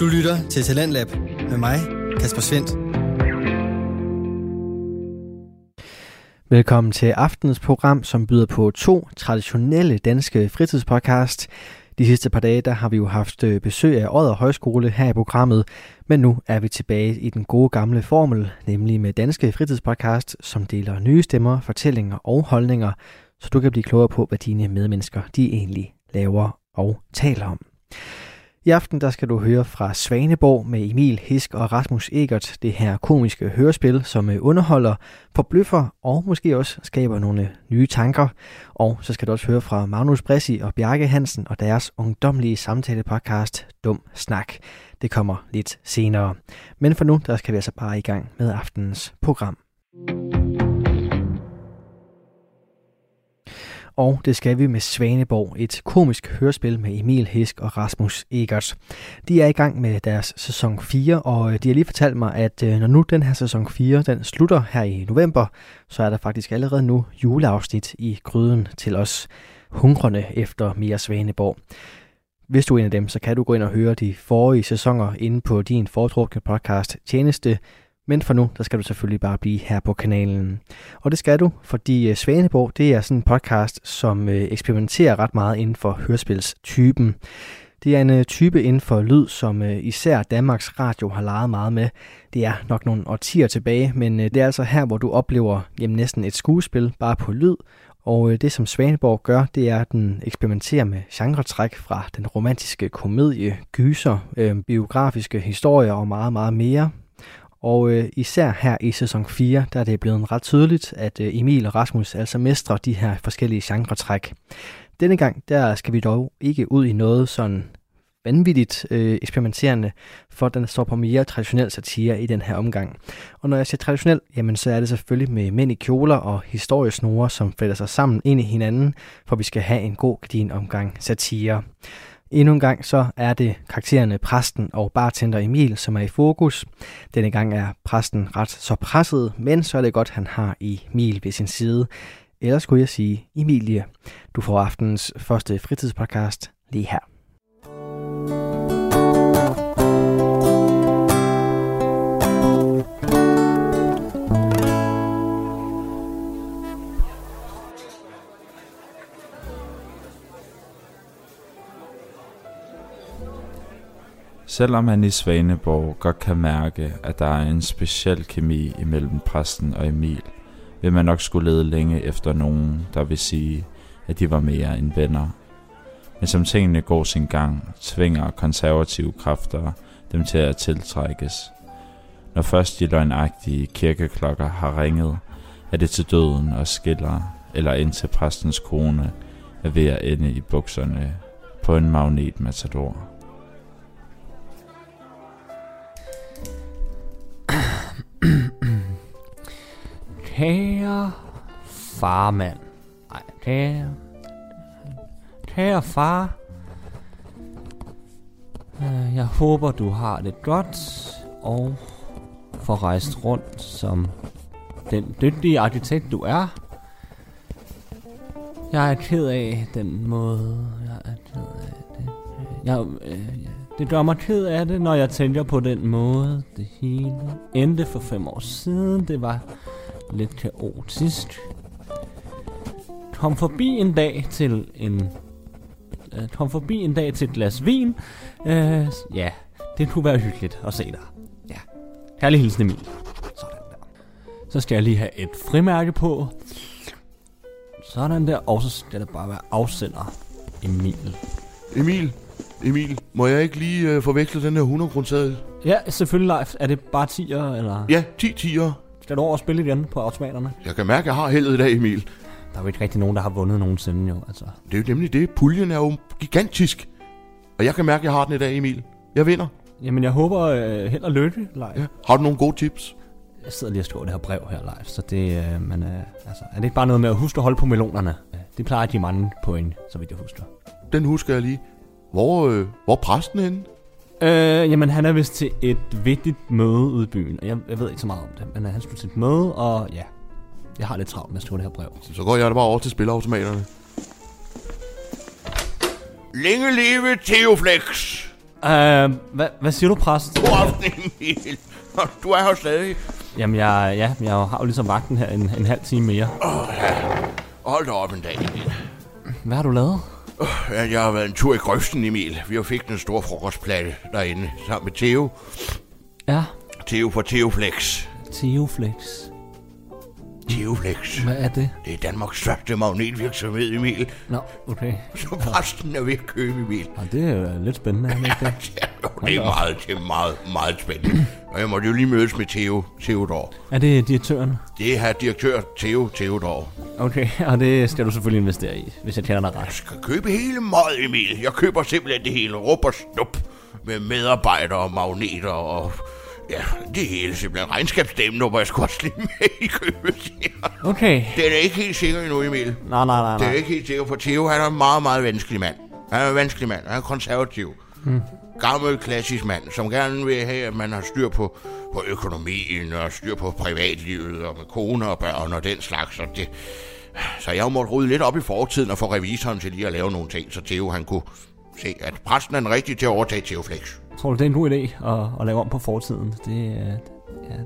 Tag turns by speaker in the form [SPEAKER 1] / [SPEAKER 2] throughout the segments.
[SPEAKER 1] Du lytter til Talentlab med mig, Kasper Svendt. Velkommen til aftenens program, som byder på to traditionelle danske fritidspodcast. De sidste par dage der har vi jo haft øh, besøg af Odder Højskole her i programmet, men nu er vi tilbage i den gode gamle formel, nemlig med danske fritidspodcast, som deler nye stemmer, fortællinger og holdninger, så du kan blive klogere på, hvad dine medmennesker de egentlig laver og taler om. I aften der skal du høre fra Svaneborg med Emil Hisk og Rasmus Egert, det her komiske hørespil, som øh, underholder, forbløffer og måske også skaber nogle nye tanker. Og så skal du også høre fra Magnus Bressi og Bjarke Hansen og deres ungdomlige samtale-podcast Dum Snak. Det kommer lidt senere. Men for nu, der skal vi altså bare i gang med aftenens program. Og det skal vi med Svaneborg, et komisk hørespil med Emil Hisk og Rasmus Egers. De er i gang med deres sæson 4, og øh, de har lige fortalt mig, at øh, når nu den her sæson 4 den slutter her i november, så er der faktisk allerede nu juleafsnit i gryden til os hungrende efter mere Svaneborg. Hvis du er en af dem, så kan du gå ind og høre de forrige sæsoner inde på din foretrukne podcast Tjeneste, men for nu, der skal du selvfølgelig bare blive her på kanalen. Og det skal du, fordi øh, Svaneborg, det er sådan en podcast, som øh, eksperimenterer ret meget inden for hørespilstypen. Det er en øh, type inden for lyd, som især Danmarks Radio har leget meget med. Det er nok nogle årtier tilbage, men det er altså her, hvor du oplever jamen, næsten et skuespil bare på lyd. Og det, som Svaneborg gør, det er, at den eksperimenterer med genretræk fra den romantiske komedie, gyser, biografiske historier og meget, meget mere. Og øh, især her i sæson 4, der er det blevet ret tydeligt, at øh, Emil og Rasmus altså mestrer de her forskellige genretræk. Denne gang, der skal vi dog ikke ud i noget sådan vanvittigt øh, eksperimenterende, for den står på mere traditionel satire i den her omgang. Og når jeg siger traditionel, jamen så er det selvfølgelig med mænd i kjoler og historiesnore, som fælder sig sammen ind i hinanden, for vi skal have en god din omgang satire. Endnu en gang så er det karaktererne præsten og bartender Emil, som er i fokus. Denne gang er præsten ret så presset, men så er det godt, han har Emil ved sin side. Ellers skulle jeg sige, Emilie, du får aftens første fritidspodcast lige her.
[SPEAKER 2] Selvom han i Svaneborg godt kan mærke, at der er en speciel kemi imellem præsten og Emil, vil man nok skulle lede længe efter nogen, der vil sige, at de var mere end venner. Men som tingene går sin gang, tvinger konservative kræfter dem til at tiltrækkes. Når først de løgnagtige kirkeklokker har ringet, er det til døden og skiller, eller indtil præstens kone er ved at ende i bukserne på en magnetmatador.
[SPEAKER 3] Kære farmand. Nej, kære... Kære far. Øh, jeg håber, du har det godt og får rejst rundt som den dygtige arkitekt, du er. Jeg er ked af den måde. Jeg er ked af det. Jeg, øh, det gør mig ked af det, når jeg tænker på den måde, det hele endte for fem år siden. Det var lidt kaotisk. Kom forbi en dag til en... Øh, kom forbi en dag til et glas vin. Øh, ja, det kunne være hyggeligt at se dig. Ja. Herlig hilsen Emil. Sådan der. Så skal jeg lige have et frimærke på. Sådan der. Og så skal det bare være afsender Emil.
[SPEAKER 4] Emil, Emil, må jeg ikke lige uh, forveksle den her 100 kroner
[SPEAKER 3] Ja, selvfølgelig live. Er det bare 10'er, eller?
[SPEAKER 4] Ja, 10 10'er.
[SPEAKER 3] Skal du over og spille igen på automaterne?
[SPEAKER 4] Jeg kan mærke, at jeg har heldet i dag, Emil.
[SPEAKER 3] Der er jo ikke rigtig nogen, der har vundet nogensinde jo, altså.
[SPEAKER 4] Det er jo nemlig det. Puljen er jo gigantisk. Og jeg kan mærke, at jeg har den i dag, Emil. Jeg vinder.
[SPEAKER 3] Jamen, jeg håber øh, held og lykke live. Ja.
[SPEAKER 4] Har du nogle gode tips?
[SPEAKER 3] Jeg sidder lige og skriver det her brev her live, så det, øh, men, øh, altså, er det ikke bare noget med at huske at holde på melonerne? Det plejer de mange point, så vidt jeg husker.
[SPEAKER 4] Den husker jeg lige. Hvor, øh, hvor er præsten henne?
[SPEAKER 3] Øh, jamen, han er vist til et vigtigt møde ude i byen, og jeg, jeg ved ikke så meget om det, men han skulle til et møde, og ja, jeg har lidt travlt med at skrive det her brev.
[SPEAKER 4] Så går jeg da bare over til spilleautomaterne. Længe leve Theoflex!
[SPEAKER 3] Uh, hvad, hvad siger du, præst?
[SPEAKER 4] God aften, Emil. Du er her stadig.
[SPEAKER 3] Jamen, jeg, ja, jeg har jo ligesom vagten her en, en halv time mere.
[SPEAKER 4] Hold da op en dag, Emil.
[SPEAKER 3] Hvad har du lavet?
[SPEAKER 4] Ja, Jeg har været en tur i grøften, Emil. Vi har fik den store frokostplatte derinde sammen med Theo.
[SPEAKER 3] Ja,
[SPEAKER 4] Theo fra Theoflex.
[SPEAKER 3] Teoflex.
[SPEAKER 4] Theoflex.
[SPEAKER 3] Hvad er det?
[SPEAKER 4] Det er Danmarks største magnetvirksomhed, Emil.
[SPEAKER 3] Nå, okay.
[SPEAKER 4] Så præsten er ved at købe, Emil.
[SPEAKER 3] Og det er jo lidt spændende, er det ikke det?
[SPEAKER 4] Ja, jo, det er meget, det er meget, meget spændende. Og jeg måtte jo lige mødes med Theo Theodor.
[SPEAKER 3] Er det direktøren?
[SPEAKER 4] Det er direktør Theo Theodor.
[SPEAKER 3] Okay, og det skal du selvfølgelig investere i, hvis jeg kender dig
[SPEAKER 4] Jeg
[SPEAKER 3] ret.
[SPEAKER 4] skal købe hele meget, Emil. Jeg køber simpelthen det hele. Rup og snup. Med medarbejdere og magneter og... Ja, det hele simpelthen. Regnskabsdamen håber jeg skulle også lige med i købet. jeg.
[SPEAKER 3] Okay.
[SPEAKER 4] Den er ikke helt sikker endnu, Emil.
[SPEAKER 3] Nej, nej, nej,
[SPEAKER 4] Det er
[SPEAKER 3] nej.
[SPEAKER 4] ikke helt sikker, for Theo han er en meget, meget vanskelig mand. Han er en vanskelig mand. Han er konservativ. Mm. Gammel, klassisk mand, som gerne vil have, at man har styr på, på økonomien og styr på privatlivet og med kone og børn og den slags. Og det. Så jeg måtte rydde lidt op i fortiden og få revisoren til lige at lave nogle ting, så Theo han kunne se, at præsten er den rigtige til at overtage Theo Flex.
[SPEAKER 3] Tror du, det er en god idé at, at lave om på fortiden? Det, er- ja.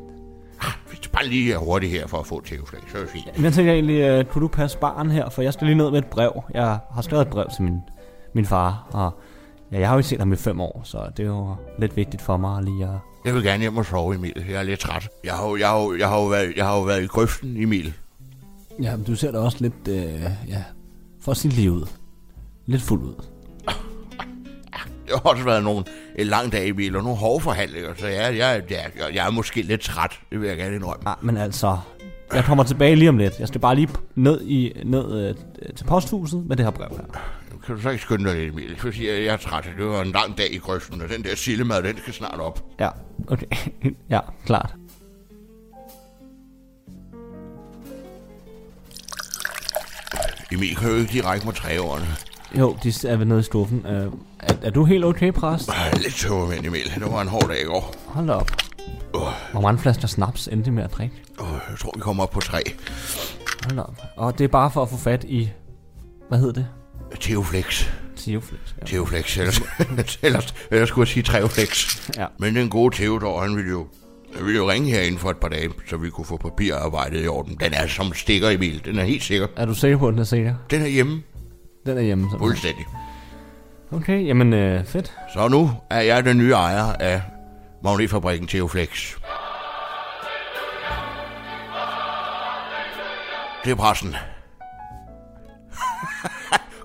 [SPEAKER 4] Det bare lige hurtigt her for at få Flex, så er det fint.
[SPEAKER 3] Men jeg tænker egentlig, uh, kunne du passe barn her? For jeg skal lige ned med et brev. Jeg har skrevet et brev til min, min far, og ja, jeg har jo ikke set ham i fem år, så det er jo lidt vigtigt for mig lige at...
[SPEAKER 4] Jeg vil gerne hjem og sove, Emil. Jeg er lidt træt. Jeg har jo, jeg har jo, jeg har jo, været, jeg har jo været i grøften, Emil.
[SPEAKER 3] Ja, men du ser da også lidt, øh, ja, for sige lige ud. Lidt fuld ud.
[SPEAKER 4] Det har også været nogle, en lang dag, Emil, og nogle hårde forhandlinger, så jeg, jeg, jeg, jeg, jeg er måske lidt træt. Det vil jeg gerne indrømme.
[SPEAKER 3] Nej, men altså, jeg kommer tilbage lige om lidt. Jeg skal bare lige ned, i, ned øh, til posthuset med det her brev her.
[SPEAKER 4] Kan du så ikke skynde dig lidt, Emil? For jeg, jeg er træt. Det var en lang dag i grøften, og den der sillemad, den skal snart op.
[SPEAKER 3] Ja, okay. ja, klart.
[SPEAKER 4] Emil, kan du ikke række mig træårene?
[SPEAKER 3] Jo, de er vel nede i skuffen. Øh, er, er du helt okay, præst?
[SPEAKER 4] Lidt tøvermænd, Emil. Det var en hård dag i går.
[SPEAKER 3] Hold op. Hvor mange flasker snaps endte I med at drikke?
[SPEAKER 4] uh, jeg tror, vi kommer op på tre.
[SPEAKER 3] Hold op. Og det er bare for at få fat i... Hvad hedder det?
[SPEAKER 4] Teoflex.
[SPEAKER 3] Teoflex. Ja.
[SPEAKER 4] Teoflex. Ellers, ellers, ellers skulle jeg sige Treoflex.
[SPEAKER 3] ja.
[SPEAKER 4] Men den gode Theodor, han ville jo, han ville jo ringe herinde for et par dage, så vi kunne få papirarbejdet i orden. Den er som stikker, Emil. Den er helt sikker.
[SPEAKER 3] Er du sikker på, at den er sikker?
[SPEAKER 4] Den er hjemme.
[SPEAKER 3] Den er hjemme.
[SPEAKER 4] Fuldstændig.
[SPEAKER 3] Okay, jamen øh, fedt.
[SPEAKER 4] Så nu er jeg den nye ejer af magnetfabrikken Teoflex. Det er pressen.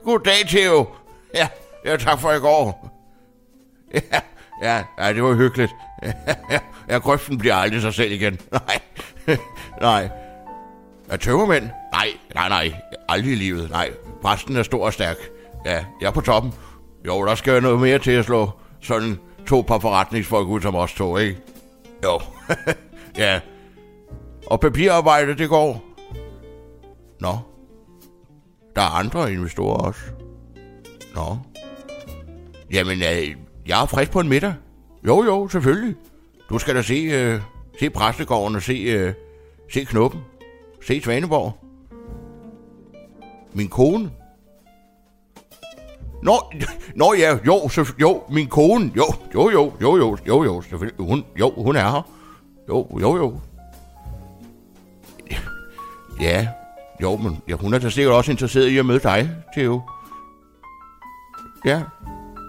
[SPEAKER 4] Goddag, Theo. Ja, ja, tak for i går. Ja, ja, ja det var hyggeligt. Ja, ja, grøften bliver aldrig sig selv igen. Nej, nej. Er tømmermænd? Nej, nej, nej. Aldrig i livet. Nej, præsten er stor og stærk. Ja, jeg er på toppen. Jo, der skal jo noget mere til at slå sådan to par forretningsfolk ud som os to, ikke? Jo. ja. Og papirarbejde, det går. Nå. Der er andre investorer også. Nå. Jamen, øh, jeg er frisk på en middag. Jo, jo, selvfølgelig. Du skal da se, øh, se præstegården og se, øh, se Knuppen. Se Svaneborg. Min kone. Nå, nå ja, jo, så, jo, min kone, jo, jo, jo, jo, jo, jo, jo, selvfølgelig, hun, jo, hun er her. Jo, jo, jo. Ja, jo, men ja, hun er da sikkert også interesseret i at møde dig, Theo. Ja,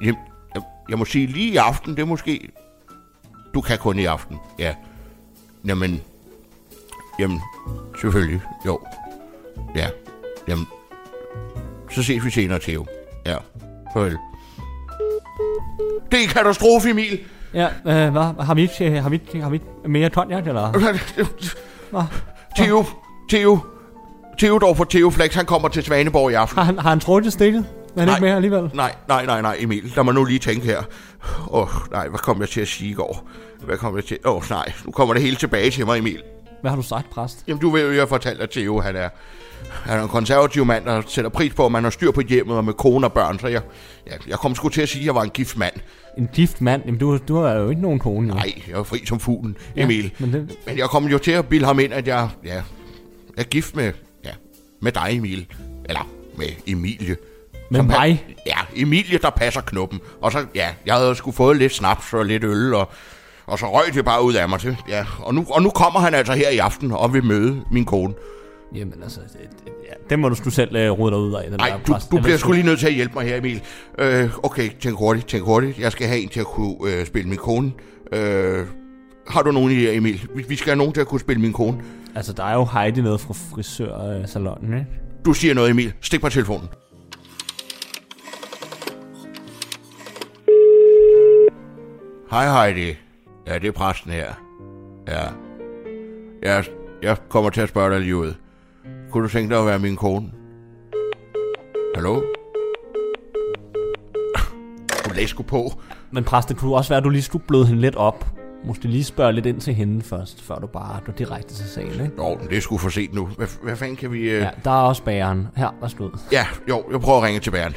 [SPEAKER 4] jeg, jeg, jeg må sige lige i aften, det er måske... Du kan kun i aften, ja. Jamen, jamen, selvfølgelig, jo. Ja, jamen, så ses vi senere, Theo. Ja, farvel. Det er katastrofe, Emil.
[SPEAKER 3] Ja, øh, hvad? Har vi ikke, øh, har vi, ikke- har vi ikke mere konjak, eller? Hvad?
[SPEAKER 4] Theo, Theo, Theodor fra Theoflex, han kommer til Svaneborg i aften.
[SPEAKER 3] Har han, har han trukket stikket? Er han
[SPEAKER 4] Nej.
[SPEAKER 3] ikke mere alligevel?
[SPEAKER 4] Nej, nej, nej, nej, Emil. Lad mig nu lige tænke her. Åh, oh, nej, hvad kom jeg til at sige i går? Hvad kom jeg til? Åh, oh, nej, nu kommer det hele tilbage til mig, Emil.
[SPEAKER 3] Hvad har du sagt, præst?
[SPEAKER 4] Jamen, du ved jo, jeg fortalte at Theo, han er, han er en konservativ mand, der sætter pris på, at man har styr på hjemmet og med kone og børn. Så jeg, jeg, jeg kom sgu til at sige, at jeg var en gift mand.
[SPEAKER 3] En gift mand? Jamen, du, du har jo ikke nogen kone, jo.
[SPEAKER 4] Nej, jeg var fri som fuglen, Emil.
[SPEAKER 3] Men det,
[SPEAKER 4] Men jeg kom jo til at bilde ham ind, at jeg, ja, jeg er gift med, ja, med dig, Emil. Eller med Emilie.
[SPEAKER 3] Med mig?
[SPEAKER 4] Ja, Emilie, der passer knuppen. Og så, ja, jeg havde sgu fået lidt snaps og lidt øl, og, og så røg det bare ud af mig til. Ja, og nu, og nu kommer han altså her i aften og vil møde min kone.
[SPEAKER 3] Jamen altså, det, det, ja, det må du sgu selv uh, rode dig ud af. Den
[SPEAKER 4] Nej,
[SPEAKER 3] der
[SPEAKER 4] du, du
[SPEAKER 3] Jeg
[SPEAKER 4] bliver
[SPEAKER 3] ved
[SPEAKER 4] sgu lige nødt til at hjælpe mig her, Emil. Øh, okay, tænk hurtigt, tænk hurtigt. Jeg skal have en til at kunne øh, spille min kone. Øh, har du nogen idéer, Emil? Vi, vi skal have nogen til at kunne spille min kone.
[SPEAKER 3] Altså, der er jo Heidi nede fra frisørsalonen, ikke?
[SPEAKER 4] Du siger noget, Emil. Stik på telefonen. Hej Heidi. Ja, det er præsten her. Ja. Jeg, jeg kommer til at spørge dig lige ud. Kunne du tænke dig at være min kone? Hallo? Du læs sgu på.
[SPEAKER 3] Men præst, det kunne også være, at du lige skulle bløde hende lidt op. Måske lige spørge lidt ind til hende først, før du bare går direkte til sagen, ikke?
[SPEAKER 4] Nå, men det er sgu for sent nu. Hvad, hvad fanden kan vi... Øh...
[SPEAKER 3] Ja, der er også bageren. Her, værsgo.
[SPEAKER 4] Ja, jo, jeg prøver at ringe til Bernd.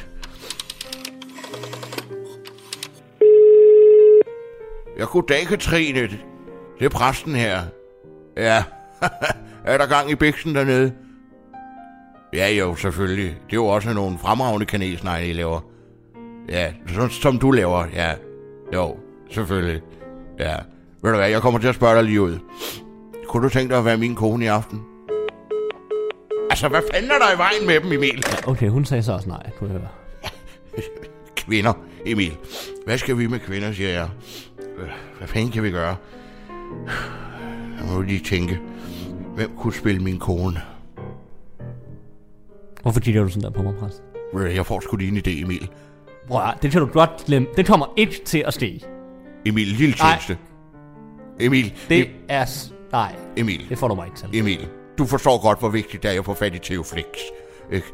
[SPEAKER 4] Ja, goddag, Katrine. Det er præsten her. Ja, er der gang i biksen dernede? Ja, jo, selvfølgelig. Det er jo også nogle fremragende kanelsnegle, I laver. Ja, som, som du laver, ja. Jo, selvfølgelig. Ja. Ved du hvad, jeg kommer til at spørge dig lige ud. Kunne du tænke dig at være min kone i aften? Altså, hvad fanden er der i vejen med dem, Emil?
[SPEAKER 3] Ja, okay, hun sagde så også nej, kunne jeg høre.
[SPEAKER 4] Kvinder, Emil. Hvad skal vi med kvinder, siger jeg. Hvad fanden kan vi gøre? Jeg må lige tænke. Hvem kunne spille min kone?
[SPEAKER 3] Hvorfor kigger du sådan der på mig, præst?
[SPEAKER 4] Du, Jeg får sgu lige en idé, Emil.
[SPEAKER 3] At, det kan du godt glemme. Det kommer ikke til at ske.
[SPEAKER 4] Emil, lille tjeneste. Emil,
[SPEAKER 3] Det
[SPEAKER 4] E-
[SPEAKER 3] er... s- Nej,
[SPEAKER 4] Emil,
[SPEAKER 3] det får du mig ikke til.
[SPEAKER 4] Emil. Du forstår godt, hvor vigtigt det er at få fat i Theoflix. Ikke?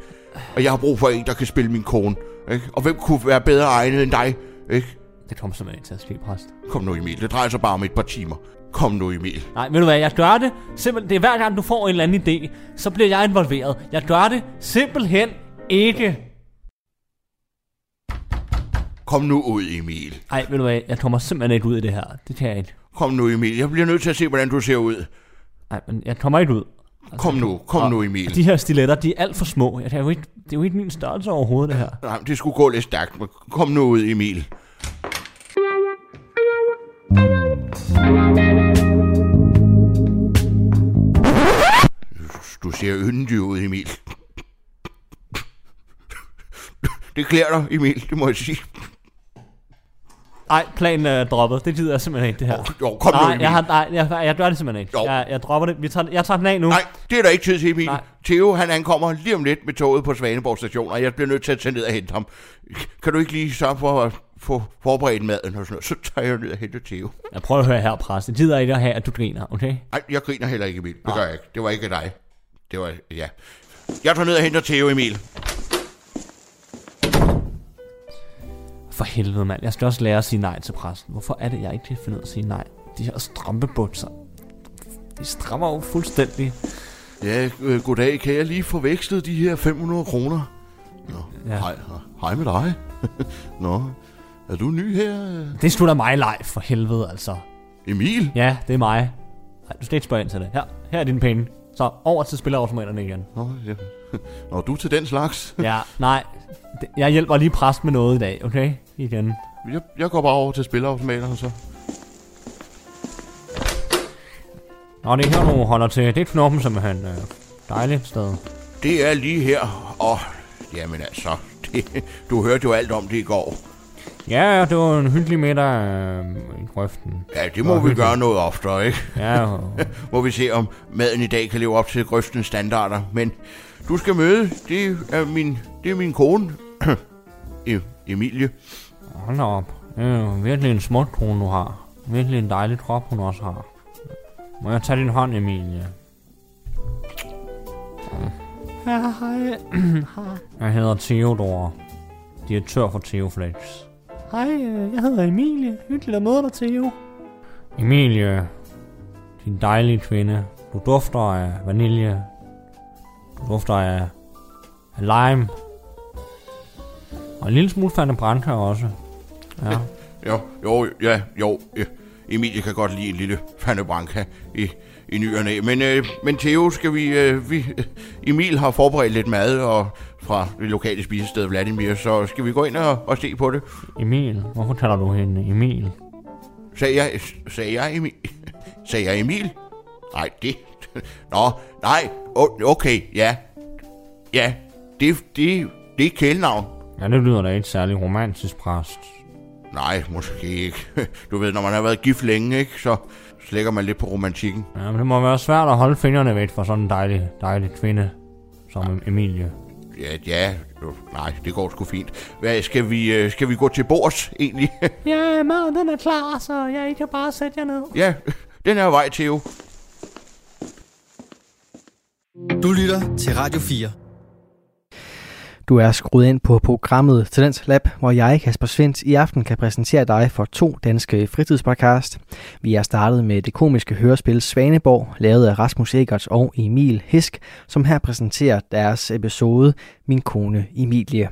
[SPEAKER 4] Og jeg har brug for en, der kan spille min kone. Ikke? Og hvem kunne være bedre egnet end dig? Ikke?
[SPEAKER 3] Det kommer simpelthen ikke til at ske, præst.
[SPEAKER 4] Kom nu, Emil. Det drejer sig bare om et par timer. Kom nu, Emil.
[SPEAKER 3] Nej, ved du hvad, jeg gør det simpelthen... Det er hver gang, du får en eller anden idé, så bliver jeg involveret. Jeg gør det simpelthen ikke.
[SPEAKER 4] Kom nu ud, Emil.
[SPEAKER 3] Nej, ved du hvad, jeg kommer simpelthen ikke ud i det her. Det kan jeg ikke.
[SPEAKER 4] Kom nu, Emil. Jeg bliver nødt til at se, hvordan du ser ud.
[SPEAKER 3] Nej, men jeg kommer ikke ud.
[SPEAKER 4] Kom nu, kom nu, Emil.
[SPEAKER 3] De her stiletter, de er alt for små. Det er jo ikke, det er jo ikke min størrelse overhovedet, det her.
[SPEAKER 4] Nej, det skulle gå lidt stærkt. Kom nu ud, Emil. Du ser yndig ud, Emil. Det klæder dig, Emil, det må jeg sige.
[SPEAKER 3] Nej, planen er droppet. Det gider jeg simpelthen ikke, det her.
[SPEAKER 4] Jo, kom nu, Emil.
[SPEAKER 3] jeg, har, nej jeg, jeg gør det simpelthen ikke.
[SPEAKER 4] Jo.
[SPEAKER 3] Jeg, jeg dropper det. Vi tager, jeg tager den af nu.
[SPEAKER 4] Nej, det er der ikke tid til, Emil.
[SPEAKER 3] Nej.
[SPEAKER 4] Theo, han ankommer lige om lidt med toget på Svaneborg station, og jeg bliver nødt til at tage ned og hente ham. Kan du ikke lige sørge for at få forberedt maden og sådan noget? Så tager jeg ned og henter Theo.
[SPEAKER 3] Jeg prøver at høre her, præst. Jeg gider ikke at have, at du griner, okay?
[SPEAKER 4] Nej, jeg griner heller ikke, Emil. Det gør jeg ikke. Det var ikke dig. Det var, ja. Jeg tager ned og henter Theo, Emil.
[SPEAKER 3] For helvede, mand. Jeg skal også lære at sige nej til præsten. Hvorfor er det, jeg ikke kan finde ud af at sige nej? De her strømpebukser. De strammer jo fuldstændig.
[SPEAKER 4] Ja, øh, goddag. Kan jeg lige få vekslet de her 500 kroner? Nå,
[SPEAKER 3] Ja.
[SPEAKER 4] hej, hej med dig. Nå, er du ny her?
[SPEAKER 3] Det er da mig leg, for helvede, altså.
[SPEAKER 4] Emil?
[SPEAKER 3] Ja, det er mig. Nej, du skal ikke spørge ind til det. Her, her er dine penge. Så over til spillerautomaterne igen.
[SPEAKER 4] Nå, ja. Nå, du er til den slags.
[SPEAKER 3] Ja, nej. Jeg hjælper lige præst med noget i dag, okay? Igen.
[SPEAKER 4] Jeg, jeg går bare over til spilautomaterne så.
[SPEAKER 3] Nå, det er her, du holder til. Det er knoppen simpelthen. Øh, dejligt sted.
[SPEAKER 4] Det er lige her, og jamen altså, det, du hørte jo alt om det i går.
[SPEAKER 3] Ja, det var en hyggelig middag øh, i grøften.
[SPEAKER 4] Ja, det må vi
[SPEAKER 3] hyggeligt.
[SPEAKER 4] gøre noget oftere, ikke?
[SPEAKER 3] Ja, og,
[SPEAKER 4] Må vi se, om maden i dag kan leve op til grøftens standarder. Men du skal møde, det er min, det er min kone, E- Emilie.
[SPEAKER 3] hold da op. Det er jo virkelig en smuk kone, du har. Virkelig en dejlig krop, hun også har. Må jeg tage din hånd, Emilie? Ja, hej. jeg hedder Theodor. Direktør for Theoflex. Hej, øh, jeg hedder Emilie. Hyggeligt at møde dig, Theo. Emilie, din dejlige kvinde. Du dufter af vanilje. Du dufter af, af lime. Og en lille smule Fanta Branca også. Ja.
[SPEAKER 4] Jo, jo, ja, jo. ja. Emilie kan godt lide en lille Branca i, i ny og næ. Men, øh, men Theo, skal vi, øh, vi... Emil har forberedt lidt mad og fra det lokale spisested Vladimir, så skal vi gå ind og, og se på det.
[SPEAKER 3] Emil, hvorfor taler du hende Emil?
[SPEAKER 4] Sagde jeg, sagde jeg Emil? Sagde jeg Emil? Nej, det... Nå, nej, okay, ja. Ja, det, det, det er kælenavn.
[SPEAKER 3] Ja, det lyder da ikke særlig romantisk, præst.
[SPEAKER 4] Nej, måske ikke. Du ved, når man har været gift længe, ikke, så slækker man lidt på romantikken.
[SPEAKER 3] Ja, men det må være svært at holde fingrene væk for sådan en dejlig, dejlig kvinde som ja. Emilie.
[SPEAKER 4] Ja, ja, nej, det går sgu fint. Hvad, skal vi, øh, skal vi gå til bords, egentlig?
[SPEAKER 3] ja, maden den er klar, så jeg kan bare sætte jer ned.
[SPEAKER 4] Ja, den er vej, Theo.
[SPEAKER 1] Du lytter til Radio 4. Du er skruet ind på programmet Talents Lab, hvor jeg, Kasper Svendt, i aften kan præsentere dig for to danske fritidspodcast. Vi er startet med det komiske hørespil Svaneborg, lavet af Rasmus Egerts og Emil Hisk, som her præsenterer deres episode min kone Emilie.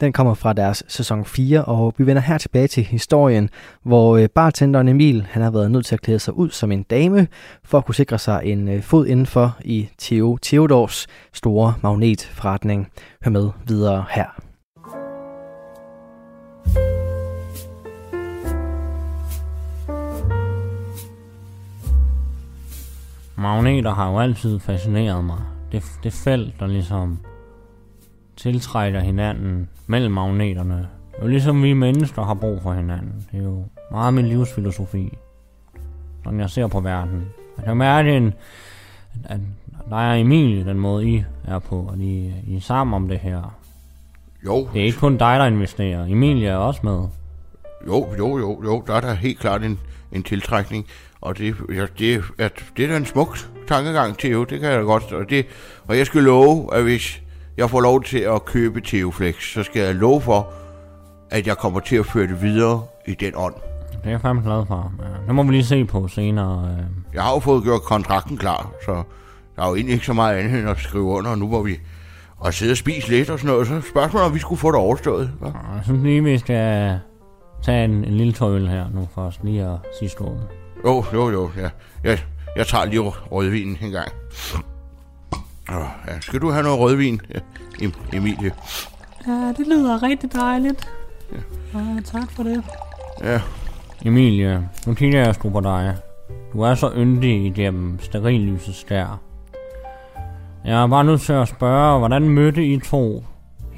[SPEAKER 1] Den kommer fra deres sæson 4, og vi vender her tilbage til historien, hvor øh, bartenderen Emil han har været nødt til at klæde sig ud som en dame, for at kunne sikre sig en øh, fod indenfor i Theo Theodors store magnetforretning. Hør med videre her.
[SPEAKER 3] Magneter har jo altid fascineret mig. Det, det felt, der ligesom tiltrækker hinanden mellem magneterne. Det er jo ligesom vi mennesker har brug for hinanden. Det er jo meget min livsfilosofi. Sådan jeg ser på verden. Jeg kan mærke, en, at der er Emilie, den måde I er på, og I, I er sammen om det her.
[SPEAKER 4] Jo.
[SPEAKER 3] Det er ikke kun dig, der investerer. Emilie er også med.
[SPEAKER 4] Jo, jo, jo, jo. Der er der helt klart en, en tiltrækning. Og det, ja, det, at, det er da en smuk tankegang, Theo. Det kan jeg da godt. Og, det, og jeg skal love, at hvis jeg får lov til at købe Teoflex, så skal jeg love for, at jeg kommer til at føre det videre i den ånd.
[SPEAKER 3] Det er jeg fandme glad for. Ja, det må vi lige se på senere. Øh.
[SPEAKER 4] Jeg har jo fået gjort kontrakten klar, så der er jo egentlig ikke så meget andet end at skrive under, nu hvor vi og sidde og spise lidt og sådan noget. Så spørgsmålet om vi skulle få det overstået. Hva?
[SPEAKER 3] Jeg synes lige, vi skal tage en, en lille tøjle her nu os lige at sige skål.
[SPEAKER 4] Jo, jo, jo. Ja. Jeg, jeg tager lige rødvinen en gang. Ja, skal du have noget rødvin, Emilie?
[SPEAKER 5] Ja, det lyder rigtig dejligt. Ja. ja tak for det.
[SPEAKER 4] Ja.
[SPEAKER 3] Emilie, nu kigger jeg sgu på dig. Du er så yndig igennem sterillysets der. Jeg er bare nødt til at spørge, hvordan mødte I to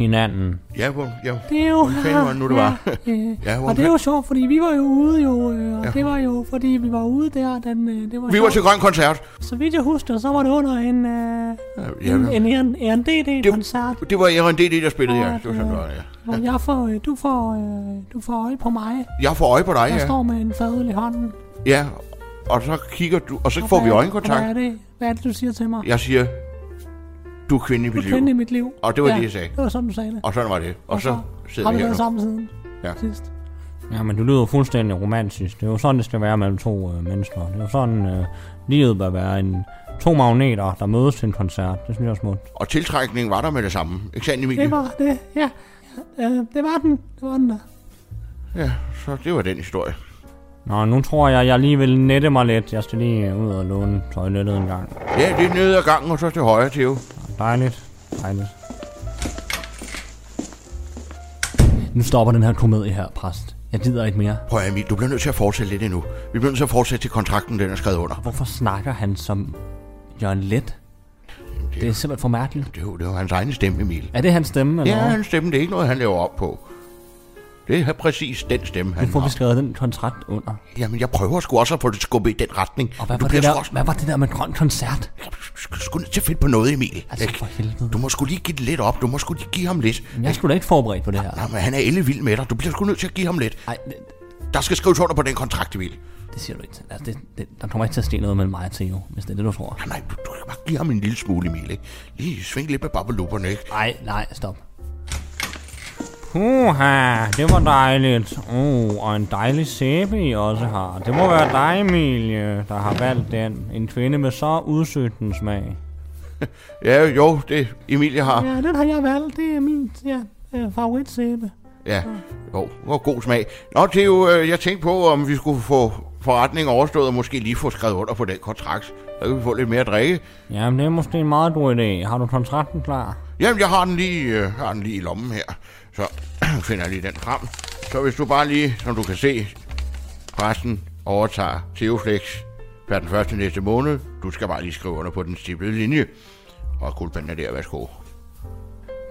[SPEAKER 3] hinanden?
[SPEAKER 4] Ja, hvor, ja,
[SPEAKER 5] det er jo,
[SPEAKER 4] hvor fanden var nu, det var?
[SPEAKER 5] Ja, øh, ja, og det er jo sjovt, fordi vi var jo ude jo, øh, og ja. det var jo, fordi vi var ude der, den, øh, det var
[SPEAKER 4] Vi sjovt. var til grøn koncert.
[SPEAKER 5] Så vidt jeg husker, så var det under en, øh, ja, en, en, en RNDD-koncert.
[SPEAKER 4] Det, det var RNDD, der spillede, ja. Det var sådan, det var,
[SPEAKER 5] ja. Og jeg får, du, får, du får øje på mig.
[SPEAKER 4] Jeg får øje på dig,
[SPEAKER 5] jeg
[SPEAKER 4] ja.
[SPEAKER 5] Jeg står med en fadøl i hånden.
[SPEAKER 4] Ja, og så kigger du, og så og får vi øjenkontakt.
[SPEAKER 5] Hvad er, det, hvad er det, du siger til mig?
[SPEAKER 4] Jeg siger, du er kvinde i mit liv.
[SPEAKER 5] Du er kvinde i mit liv.
[SPEAKER 4] Og det var ja, det, jeg sagde.
[SPEAKER 5] det var sådan, du sagde det.
[SPEAKER 4] Og sådan var det. Og, og så, så sidder
[SPEAKER 5] vi
[SPEAKER 4] her
[SPEAKER 5] Har vi været sammen siden
[SPEAKER 4] ja.
[SPEAKER 5] sidst?
[SPEAKER 3] Ja, men du lyder fuldstændig romantisk. Det er jo sådan, det skal være mellem to øh, mennesker. Det er jo sådan, øh, livet bør være en to magneter, der mødes til en koncert. Det synes jeg er smukt.
[SPEAKER 4] Og tiltrækningen var der med det samme. Ikke sandt, Emilie?
[SPEAKER 5] Det var det, ja. ja øh, det var den. Det var den der.
[SPEAKER 4] Ja, så det var den historie.
[SPEAKER 3] Nå, nu tror jeg, jeg lige vil nette mig lidt. Jeg skal lige ud og låne toilettet en gang.
[SPEAKER 4] Ja, det er nede ad gangen, og så til højre, Theo.
[SPEAKER 3] Dejligt. Dejligt. Nu stopper den her komedie her, præst. Jeg gider ikke mere.
[SPEAKER 4] Prøv Emil, du bliver nødt til at fortsætte lidt endnu. Vi bliver nødt til at fortsætte til kontrakten, den er skrevet under.
[SPEAKER 3] Hvorfor snakker han som Jørgen Let? Det, det er simpelthen for mærkeligt.
[SPEAKER 4] Det er, jo, det er jo hans egen stemme, Emil.
[SPEAKER 3] Er det hans stemme? Eller
[SPEAKER 4] ja, hans stemme. Det er ikke noget, han laver op på. Det er præcis den stemme, han
[SPEAKER 3] Nu får vi skrevet den kontrakt under.
[SPEAKER 4] Jamen, jeg prøver sgu også at få det skubbet i den retning.
[SPEAKER 3] Og hvad var, det der, også... hvad var det der med grøn koncert?
[SPEAKER 4] Jeg skal sgu nødt til at finde på noget, Emil.
[SPEAKER 3] Altså, for helvede.
[SPEAKER 4] Du må sgu lige give det lidt op. Du må sgu lige give ham lidt.
[SPEAKER 3] Men jeg skulle da ikke forberedt på det her.
[SPEAKER 4] Nej, men han er elle vild med dig. Du bliver sgu nødt til at give ham lidt.
[SPEAKER 3] Ej,
[SPEAKER 4] det... Der skal skrives under på den kontrakt, Emil.
[SPEAKER 3] Det siger du ikke. Altså, det, det, der kommer ikke til at ske noget mellem mig og Theo, hvis det er det, du tror.
[SPEAKER 4] Nej, nej, du, du kan bare give ham en lille smule, Emil. Ikke? Lige sving lidt med babbelupperne, ikke?
[SPEAKER 3] Nej, nej, stop. Puha, det var dejligt. Oh, og en dejlig sæbe, I også har. Det må være dig, Emilie, der har valgt den. En kvinde med så udsøgtende smag.
[SPEAKER 4] ja, jo, det Emilie har.
[SPEAKER 5] Ja, den har jeg valgt. Det er min ja, øh, favoritsæbe.
[SPEAKER 4] Ja, jo, hvor god smag. Nå, Theo, øh, jeg tænkte på, om vi skulle få forretning overstået, og måske lige få skrevet under på den kontrakt. Så kan vi få lidt mere at drikke.
[SPEAKER 3] Jamen, det er måske en meget god idé. Har du kontrakten klar?
[SPEAKER 4] Jamen, jeg har den lige, øh, har den lige i lommen her. Så finder jeg lige den frem. Så hvis du bare lige, som du kan se, pressen overtager Teoflex per den første næste måned. Du skal bare lige skrive under på den stiplede linje. Og guldpanden er der, værsgo.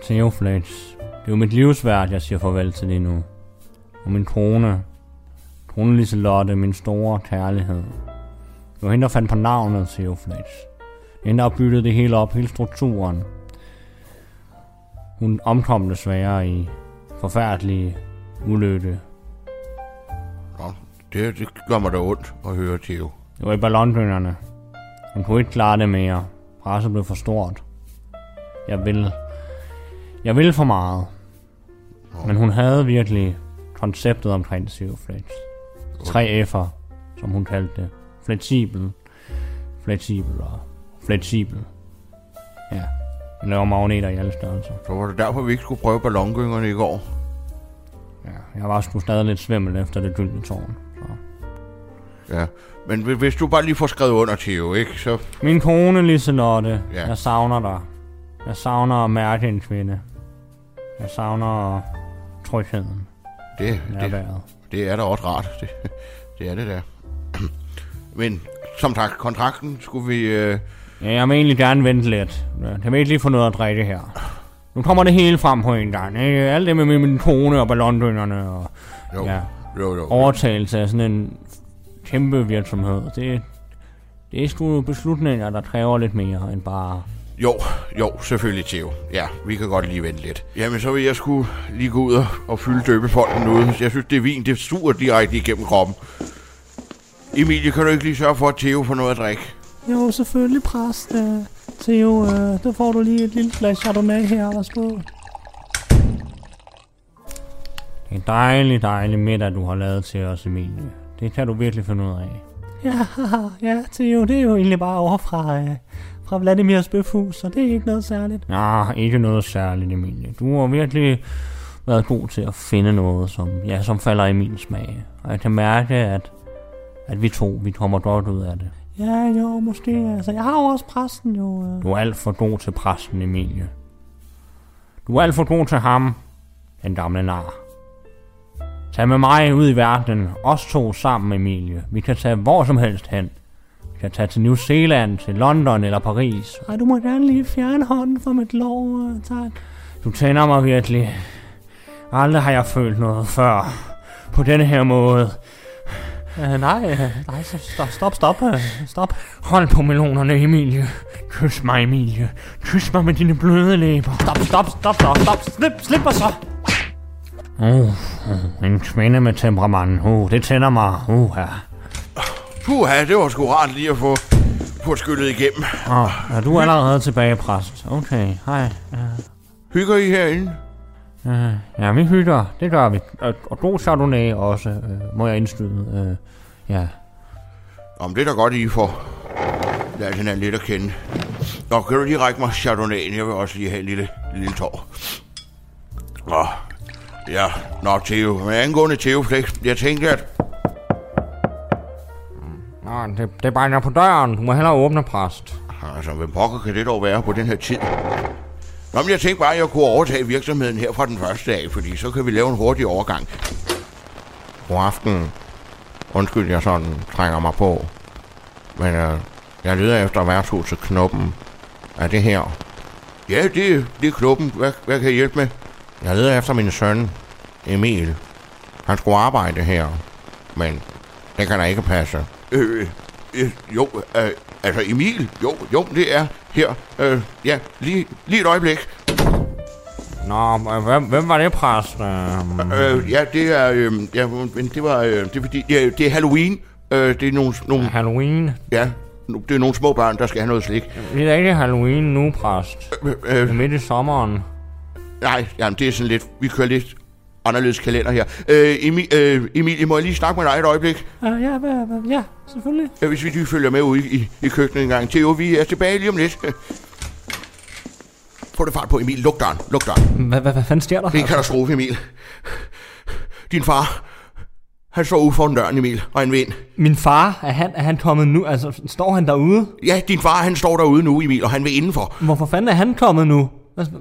[SPEAKER 3] Teoflex, Det er jo mit livsværd, jeg siger farvel til lige nu. Og min kone, kone Liselotte, min store kærlighed. Det var hende, der fandt på navnet Teoflex. Det er hende, der har bygget det hele op, hele strukturen. Hun omkom desværre i forfærdelige ulykke.
[SPEAKER 4] Nå, det, det gør mig da ondt at høre, Theo.
[SPEAKER 3] Det var i ballondøngerne. Hun kunne ikke klare det mere. Presset blev for stort. Jeg ville... Jeg ville for meget. Men hun havde virkelig konceptet omkring Theoflex. Tre F'er, som hun kaldte det. Fleksibel, fleksibel og fleksibel. Ja, hun laver magneter i alle størrelser.
[SPEAKER 4] Så var det derfor, vi ikke skulle prøve ballongyngerne i går.
[SPEAKER 3] Ja, jeg var sgu stadig lidt svimmel efter det gyldne tårn. Så.
[SPEAKER 4] Ja, men hvi- hvis du bare lige får skrevet under, Theo, ikke? Så,
[SPEAKER 3] Min kone, Liselotte,
[SPEAKER 4] Ja.
[SPEAKER 3] jeg savner dig. Jeg savner at mærke en kvinde. Jeg savner trygheden,
[SPEAKER 4] det, det, det er da også rart. Det, det er det der. Men som sagt, kontrakten skulle vi... Øh,
[SPEAKER 3] Ja, jeg vil egentlig gerne vente lidt. Jeg vil ikke lige få noget at drikke her. Nu kommer det hele frem på en gang. Ikke? Alt det med min- kone og ballondøngerne og
[SPEAKER 4] jo,
[SPEAKER 3] ja,
[SPEAKER 4] jo, jo.
[SPEAKER 3] overtagelse af sådan en kæmpe virksomhed. Det, det er sgu beslutninger, der kræver lidt mere end bare...
[SPEAKER 4] Jo, jo, selvfølgelig, Theo. Ja, vi kan godt lige vente lidt. Jamen, så vil jeg skulle lige gå ud og, og fylde døbefolden ud. Jeg synes, det er vin, det suger direkte igennem kroppen. Emilie, kan du ikke lige sørge for, at Theo får noget at drikke?
[SPEAKER 5] Jo, selvfølgelig, præst. Øh, Theo, øh, der får du lige et lille glas Chardonnay her, værsgo.
[SPEAKER 3] Det er en dejlig, dejlig middag, du har lavet til os, Emilie. Det kan du virkelig finde ud af.
[SPEAKER 5] Ja, haha, ja, Theo, det er jo egentlig bare over fra, øh, fra Vladimirs bøfhus, så det er ikke noget særligt.
[SPEAKER 3] Nej, ikke noget særligt, Emilie. Du har virkelig været god til at finde noget, som, ja, som falder i min smag. Og jeg kan mærke, at, at vi to, vi kommer godt ud af det.
[SPEAKER 5] Ja, jo, måske. Altså, jeg har jo også præsten jo. Øh.
[SPEAKER 3] Du er alt for god til præsten, Emilie. Du er alt for god til ham, den gamle nar. Tag med mig ud i verdenen, os to sammen, Emilie. Vi kan tage hvor som helst hen. Vi kan tage til New Zealand, til London eller Paris.
[SPEAKER 5] Ej, du må gerne lige fjerne hånden fra mit lov, øh, tak.
[SPEAKER 3] Du tænder mig virkelig. Aldrig har jeg følt noget før. På denne her måde.
[SPEAKER 5] Øh, nej, nej, stop, stop, stop, øh, stop.
[SPEAKER 3] Hold på melonerne, Emilie. Kys mig, Emilie. Kys mig med dine bløde læber.
[SPEAKER 5] Stop, stop, stop, stop, stop. Slip, slip mig så.
[SPEAKER 3] Uh, uh, en kvinde med temperament. Uh, det tænder mig. Uh, ja.
[SPEAKER 4] Puha, det var sgu rart lige at få, få skyllet igennem.
[SPEAKER 3] Oh, er du allerede tilbage, præst? Okay, hej.
[SPEAKER 4] Hygger I herinde?
[SPEAKER 3] Uh, ja, vi hygger. Det gør vi. Og, og god chardonnay også, uh, må jeg indskyde. Uh, ja.
[SPEAKER 4] Om det er da godt, I får lært hinanden lidt at kende. Nå, kan du lige række mig Chardonnay? Jeg vil også lige have en lille, lille tår. Nå, ja, nå Theo. Men angående Theo Flex, jeg tænkte, at...
[SPEAKER 3] Nå, det, det banker på døren. Du må hellere åbne, præst.
[SPEAKER 4] Altså, hvem pokker kan det dog være på den her tid? Nå, men jeg tænkte bare, at jeg kunne overtage virksomheden her fra den første dag, fordi så kan vi lave en hurtig overgang. God aften. Undskyld, jeg sådan trænger mig på. Men øh, jeg leder efter værtshuset Knoppen. Er det her? Ja, det, det er Knoppen. Hvad, hvad kan jeg hjælpe med? Jeg leder efter min søn, Emil. Han skulle arbejde her, men det kan da ikke passe. Øh, øh jo, øh, altså Emil, jo, jo, det er her. Øh, ja, lige, lige et øjeblik.
[SPEAKER 3] Nå, hvem, hvem var det, præst? Uh,
[SPEAKER 4] Øh, ja, det er, øh, ja, men det var, øh, det er fordi, ja, det er Halloween. Øh, det er nogle, nogle,
[SPEAKER 3] Halloween.
[SPEAKER 4] ja, det er nogle små børn, der skal have noget slik.
[SPEAKER 3] Det er ikke Halloween nu, præst.
[SPEAKER 4] Øh,
[SPEAKER 3] Det er
[SPEAKER 4] øh,
[SPEAKER 3] midt i sommeren.
[SPEAKER 4] nej, jamen, det er sådan lidt, vi kører lidt anderledes kalender her. Øh, Emil, øh, Emilie, må jeg lige snakke med dig et øjeblik?
[SPEAKER 5] Uh, ja, hvad, ja, selvfølgelig.
[SPEAKER 4] Ja, hvis vi lige følger med ud i, i, i køkkenet en gang. Theo, vi er tilbage lige om lidt. Få det fart på, Emil. Luk døren. Luk døren.
[SPEAKER 5] Hvad, hvad, hvad fanden sker der?
[SPEAKER 4] Det er en katastrofe, Emil. Din far, Han står ude foran døren, Emil, og han vil ind.
[SPEAKER 3] Min far, er han, er han kommet nu? Altså, står han derude?
[SPEAKER 4] Ja, din far, han står derude nu, Emil, og han vil indenfor.
[SPEAKER 3] Hvorfor fanden er han kommet nu?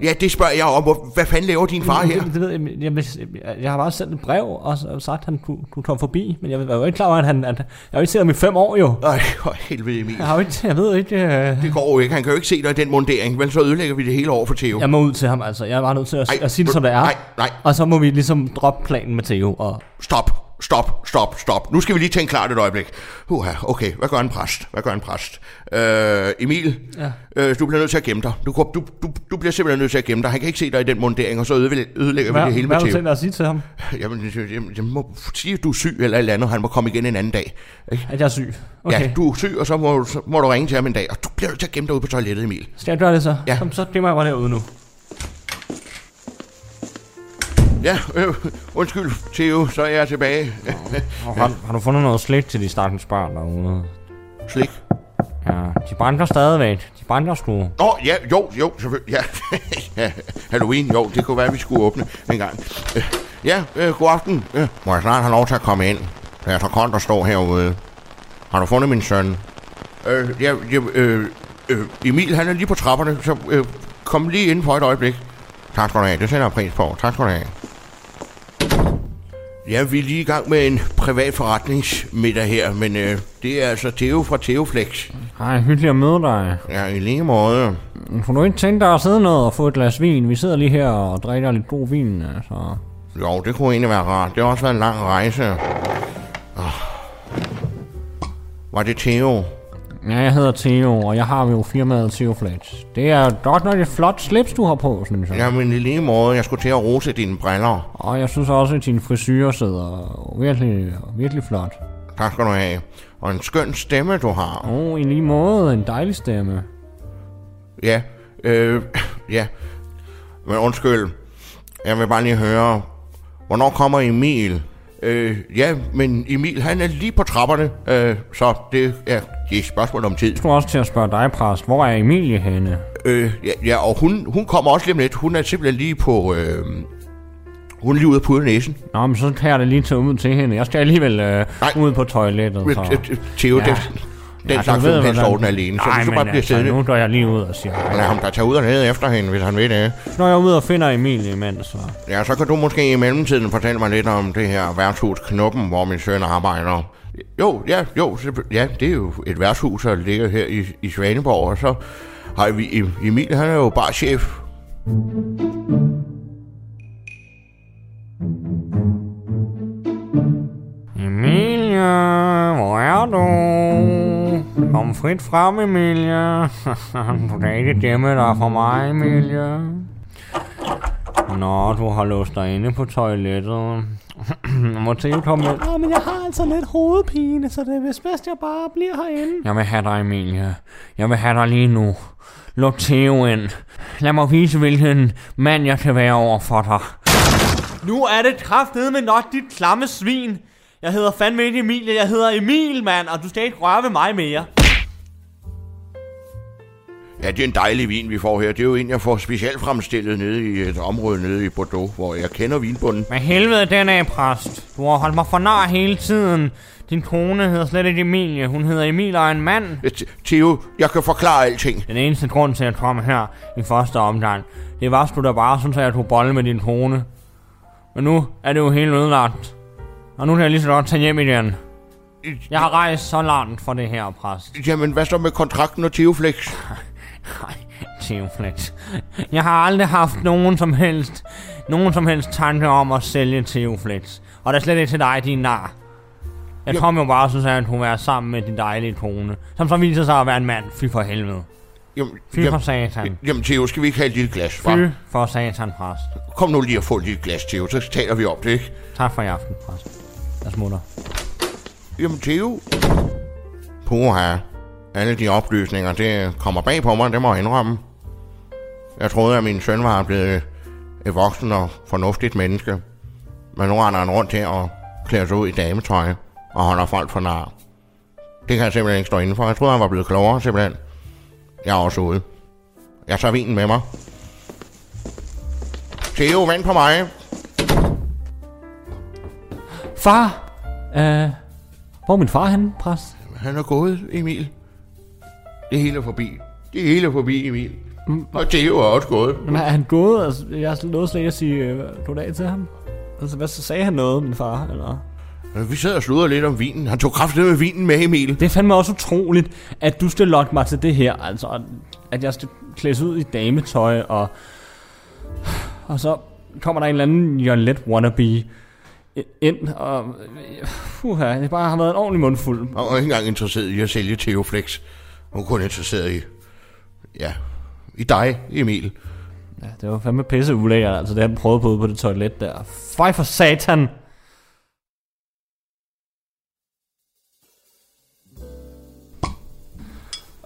[SPEAKER 4] Ja, det spørger jeg om. Hvad fanden laver din far her?
[SPEAKER 3] Det, det ved jeg, jeg, jeg, jeg har bare sendt et brev og sagt, at han kunne, kunne komme forbi. Men jeg var jo ikke klar over, at han... At, jeg har jo ikke set ham i fem år, jo.
[SPEAKER 4] Ej, for helvede, Emil.
[SPEAKER 3] Jeg har jo ikke... Jeg ved ikke... Øh,
[SPEAKER 4] Det går jo ikke. Han kan jo ikke se dig i den mundering, vel så ødelægger vi det hele over for Theo.
[SPEAKER 3] jeg må ud til ham, altså. Jeg er bare nødt til at,
[SPEAKER 4] Ej,
[SPEAKER 3] at sige det, som det er.
[SPEAKER 4] Nej, nej,
[SPEAKER 3] Og så må vi ligesom droppe planen med Theo. Og
[SPEAKER 4] stop, stop, stop, stop. Nu skal vi lige tænke klart et øjeblik. Uha, okay, hvad gør en præst? Hvad gør en præst? Øh, Emil,
[SPEAKER 3] Ja.
[SPEAKER 4] øh, du bliver nødt til at gemme dig. Du, du, du, du bliver simpelthen nødt til at gemme dig. Han kan ikke se dig i den mundering, og så ødelægger, ødelægger vi
[SPEAKER 3] hvad,
[SPEAKER 4] det hele
[SPEAKER 3] hvad
[SPEAKER 4] med
[SPEAKER 3] har du
[SPEAKER 4] Theo.
[SPEAKER 3] tænkt dig at sige til ham?
[SPEAKER 4] Jamen, jeg, jeg, må sige, at du er syg eller et eller andet, han må komme igen en anden dag. Ikke?
[SPEAKER 3] At jeg er syg? Okay.
[SPEAKER 4] Ja, du er syg, og så må, du- så må du ringe til ham en dag, og du bliver nødt til at gemme dig ude på toilettet, Emil.
[SPEAKER 3] Skal jeg gøre det så?
[SPEAKER 4] Ja.
[SPEAKER 3] Kom, så gemmer jeg mig derude nu.
[SPEAKER 4] Ja, øh, undskyld, Theo, så er jeg tilbage.
[SPEAKER 3] Har, har du fundet noget slik til de stakkels børn derude?
[SPEAKER 4] Slik.
[SPEAKER 3] Ja, de brænder stadigvæk. De brænder sgu.
[SPEAKER 4] Nå, ja, jo, jo, selvfølgelig. Ja. ja, Halloween, jo, det kunne være, at vi skulle åbne en gang. Ja, øh, god aften. Øh, må jeg snart have lov til at komme ind? Der er så koldt at stå herude. Har du fundet min søn? Øh, ja, ja, øh, øh, Emil, han er lige på trapperne, så øh, kom lige ind for et øjeblik. Tak skal du have, det sætter jeg pris på. Tak skal du have. Ja, vi er lige i gang med en privat forretningsmiddag her, men øh, det er altså Theo fra Theoflex.
[SPEAKER 3] Hej, hyggeligt at møde dig.
[SPEAKER 4] Ja, i lige måde.
[SPEAKER 3] Kunne du ikke tænke dig at sidde ned og få et glas vin? Vi sidder lige her og drikker lidt god vin, altså.
[SPEAKER 4] Jo, det kunne egentlig være rart. Det har også været en lang rejse. Oh. Var det Theo?
[SPEAKER 3] Ja, jeg hedder Theo, og jeg har jo firmaet Theo Flex. Det er godt nok et flot slips, du har på, synes jeg.
[SPEAKER 4] Jamen i lige måde, jeg skulle til at rose dine briller.
[SPEAKER 3] Og jeg synes også, at din frisyr sidder virkelig, virkelig flot.
[SPEAKER 4] Tak skal du have. Og en skøn stemme, du har.
[SPEAKER 3] Og oh, i lige måde, en dejlig stemme.
[SPEAKER 4] Ja, øh, ja. Men undskyld, jeg vil bare lige høre, hvornår kommer Emil? Øh, ja, men Emil, han er lige på trapperne, øh, så det er, det er et spørgsmål om tid.
[SPEAKER 3] Jeg skulle også til at spørge dig, præst. Hvor er Emilie henne?
[SPEAKER 4] Øh, ja, ja, og hun, hun kommer også lige om lidt. Hun er simpelthen lige på... Øh, hun er lige ude af pudre næsen.
[SPEAKER 3] Nå, men så tager jeg det lige til ud til hende. Jeg skal alligevel øh,
[SPEAKER 4] Nej.
[SPEAKER 3] ud på toilettet. Så.
[SPEAKER 4] øh, Theo,
[SPEAKER 3] Ja.
[SPEAKER 4] ja. Den, den
[SPEAKER 3] Ja,
[SPEAKER 4] slags
[SPEAKER 3] ved, hvordan-
[SPEAKER 4] ordne alene, så
[SPEAKER 3] Nej,
[SPEAKER 4] du bare blive
[SPEAKER 3] altså,
[SPEAKER 4] siddende.
[SPEAKER 3] nu går jeg lige ud og siger.
[SPEAKER 4] Lad ham da tage ud og ned efter hende, hvis han vil det.
[SPEAKER 3] Så når jeg ude og finder Emilie imens, så...
[SPEAKER 4] Ja, så kan du måske i mellemtiden fortælle mig lidt om det her værtshus Knuppen, hvor min søn arbejder. Jo, ja, jo, ja, det er jo et værtshus, der ligger her i, i Svaneborg, og så har vi Em- Emil, han er jo bare chef.
[SPEAKER 3] Emilie, hvor er du? Kom frit frem, Emilie. du kan ikke gemme dig for mig, Emilie. Nå, du har låst dig inde på toilettet. Må Theo komme ind?
[SPEAKER 5] Åh, men jeg har altså lidt hovedpine, så det er vist bedst, jeg bare bliver herinde.
[SPEAKER 3] Jeg vil have dig, Emilie. Jeg vil have dig lige nu. Luk Theo ind. Lad mig vise, hvilken mand jeg kan være over for dig. Nu er det kraftedeme nok, dit klamme svin. Jeg hedder fandme ikke Emilie, jeg hedder Emil, mand, og du skal ikke røre ved mig mere.
[SPEAKER 4] Ja, det er en dejlig vin, vi får her. Det er jo en, jeg får specielt fremstillet nede i et område nede i Bordeaux, hvor jeg kender vinbunden.
[SPEAKER 3] Hvad helvede den er, præst? Du har holdt mig for nar hele tiden. Din kone hedder slet ikke Emilie. Hun hedder Emil og en mand.
[SPEAKER 4] Theo, jeg kan forklare alting.
[SPEAKER 3] Den eneste grund til, at jeg kom her i første omgang, det var sgu da bare sådan, at jeg tog bolle med din kone. Men nu er det jo helt ødelagt. Og nu kan jeg lige så godt tage hjem igen. Jeg har rejst så langt for det her, præst.
[SPEAKER 4] Jamen, hvad så med kontrakten og Theoflex?
[SPEAKER 3] Nej, Theoflex. Jeg har aldrig haft nogen som helst, nogen som helst tanke om at sælge Theoflex. Og det er slet ikke til dig, din nar. Jeg
[SPEAKER 4] Jo.
[SPEAKER 3] kom jo bare og synes, at hun være sammen med din dejlige kone. Som så viser sig at være en mand. Fy for helvede.
[SPEAKER 4] Jamen,
[SPEAKER 3] Fy for
[SPEAKER 4] jamen,
[SPEAKER 3] satan.
[SPEAKER 4] jamen Theo, skal vi ikke have et lille glas, hva'?
[SPEAKER 3] Fy for satan, præst.
[SPEAKER 4] Kom nu lige og få et lille glas, Theo, så taler vi om det, ikke?
[SPEAKER 3] Tak for i aften, præst. Jeg smutter.
[SPEAKER 4] Jamen, Theo. Puha. Alle de oplysninger, det kommer bag på mig, det må jeg indrømme. Jeg troede, at min søn var blevet et voksen og fornuftigt menneske. Men nu render han rundt her og klæder sig ud i dametøj og holder folk for nar. Det kan jeg simpelthen ikke stå indenfor. Jeg troede, han var blevet klogere, simpelthen. Jeg er også ude. Jeg tager vinen med mig. Theo, vent på mig.
[SPEAKER 3] Far! Uh, hvor er min far henne, præst?
[SPEAKER 4] Han er gået, Emil. Det hele er forbi. Det hele er forbi, Emil. Og Theo er også gået.
[SPEAKER 3] Men er han gået? Altså, jeg nåede slet ikke at sige øh, goddag til ham. Altså, hvad så sagde han noget, min far? Eller?
[SPEAKER 4] Vi sad og sludrede lidt om vinen. Han tog kraftigt med vinen med, Emil.
[SPEAKER 3] Det er fandme også utroligt, at du skal lokke mig til det her. Altså, at jeg skal klædes ud i dametøj, og, og så kommer der en eller anden Jolette wannabe ind, og uh, det bare har været en ordentlig mundfuld.
[SPEAKER 4] Han var ikke engang interesseret i at sælge Theoflex. Hun var kun interesseret i, ja, i dig, Emil.
[SPEAKER 3] Ja, det var fandme pisse ulækkert, altså det han prøvede på ude på det toilet der. Fej for satan!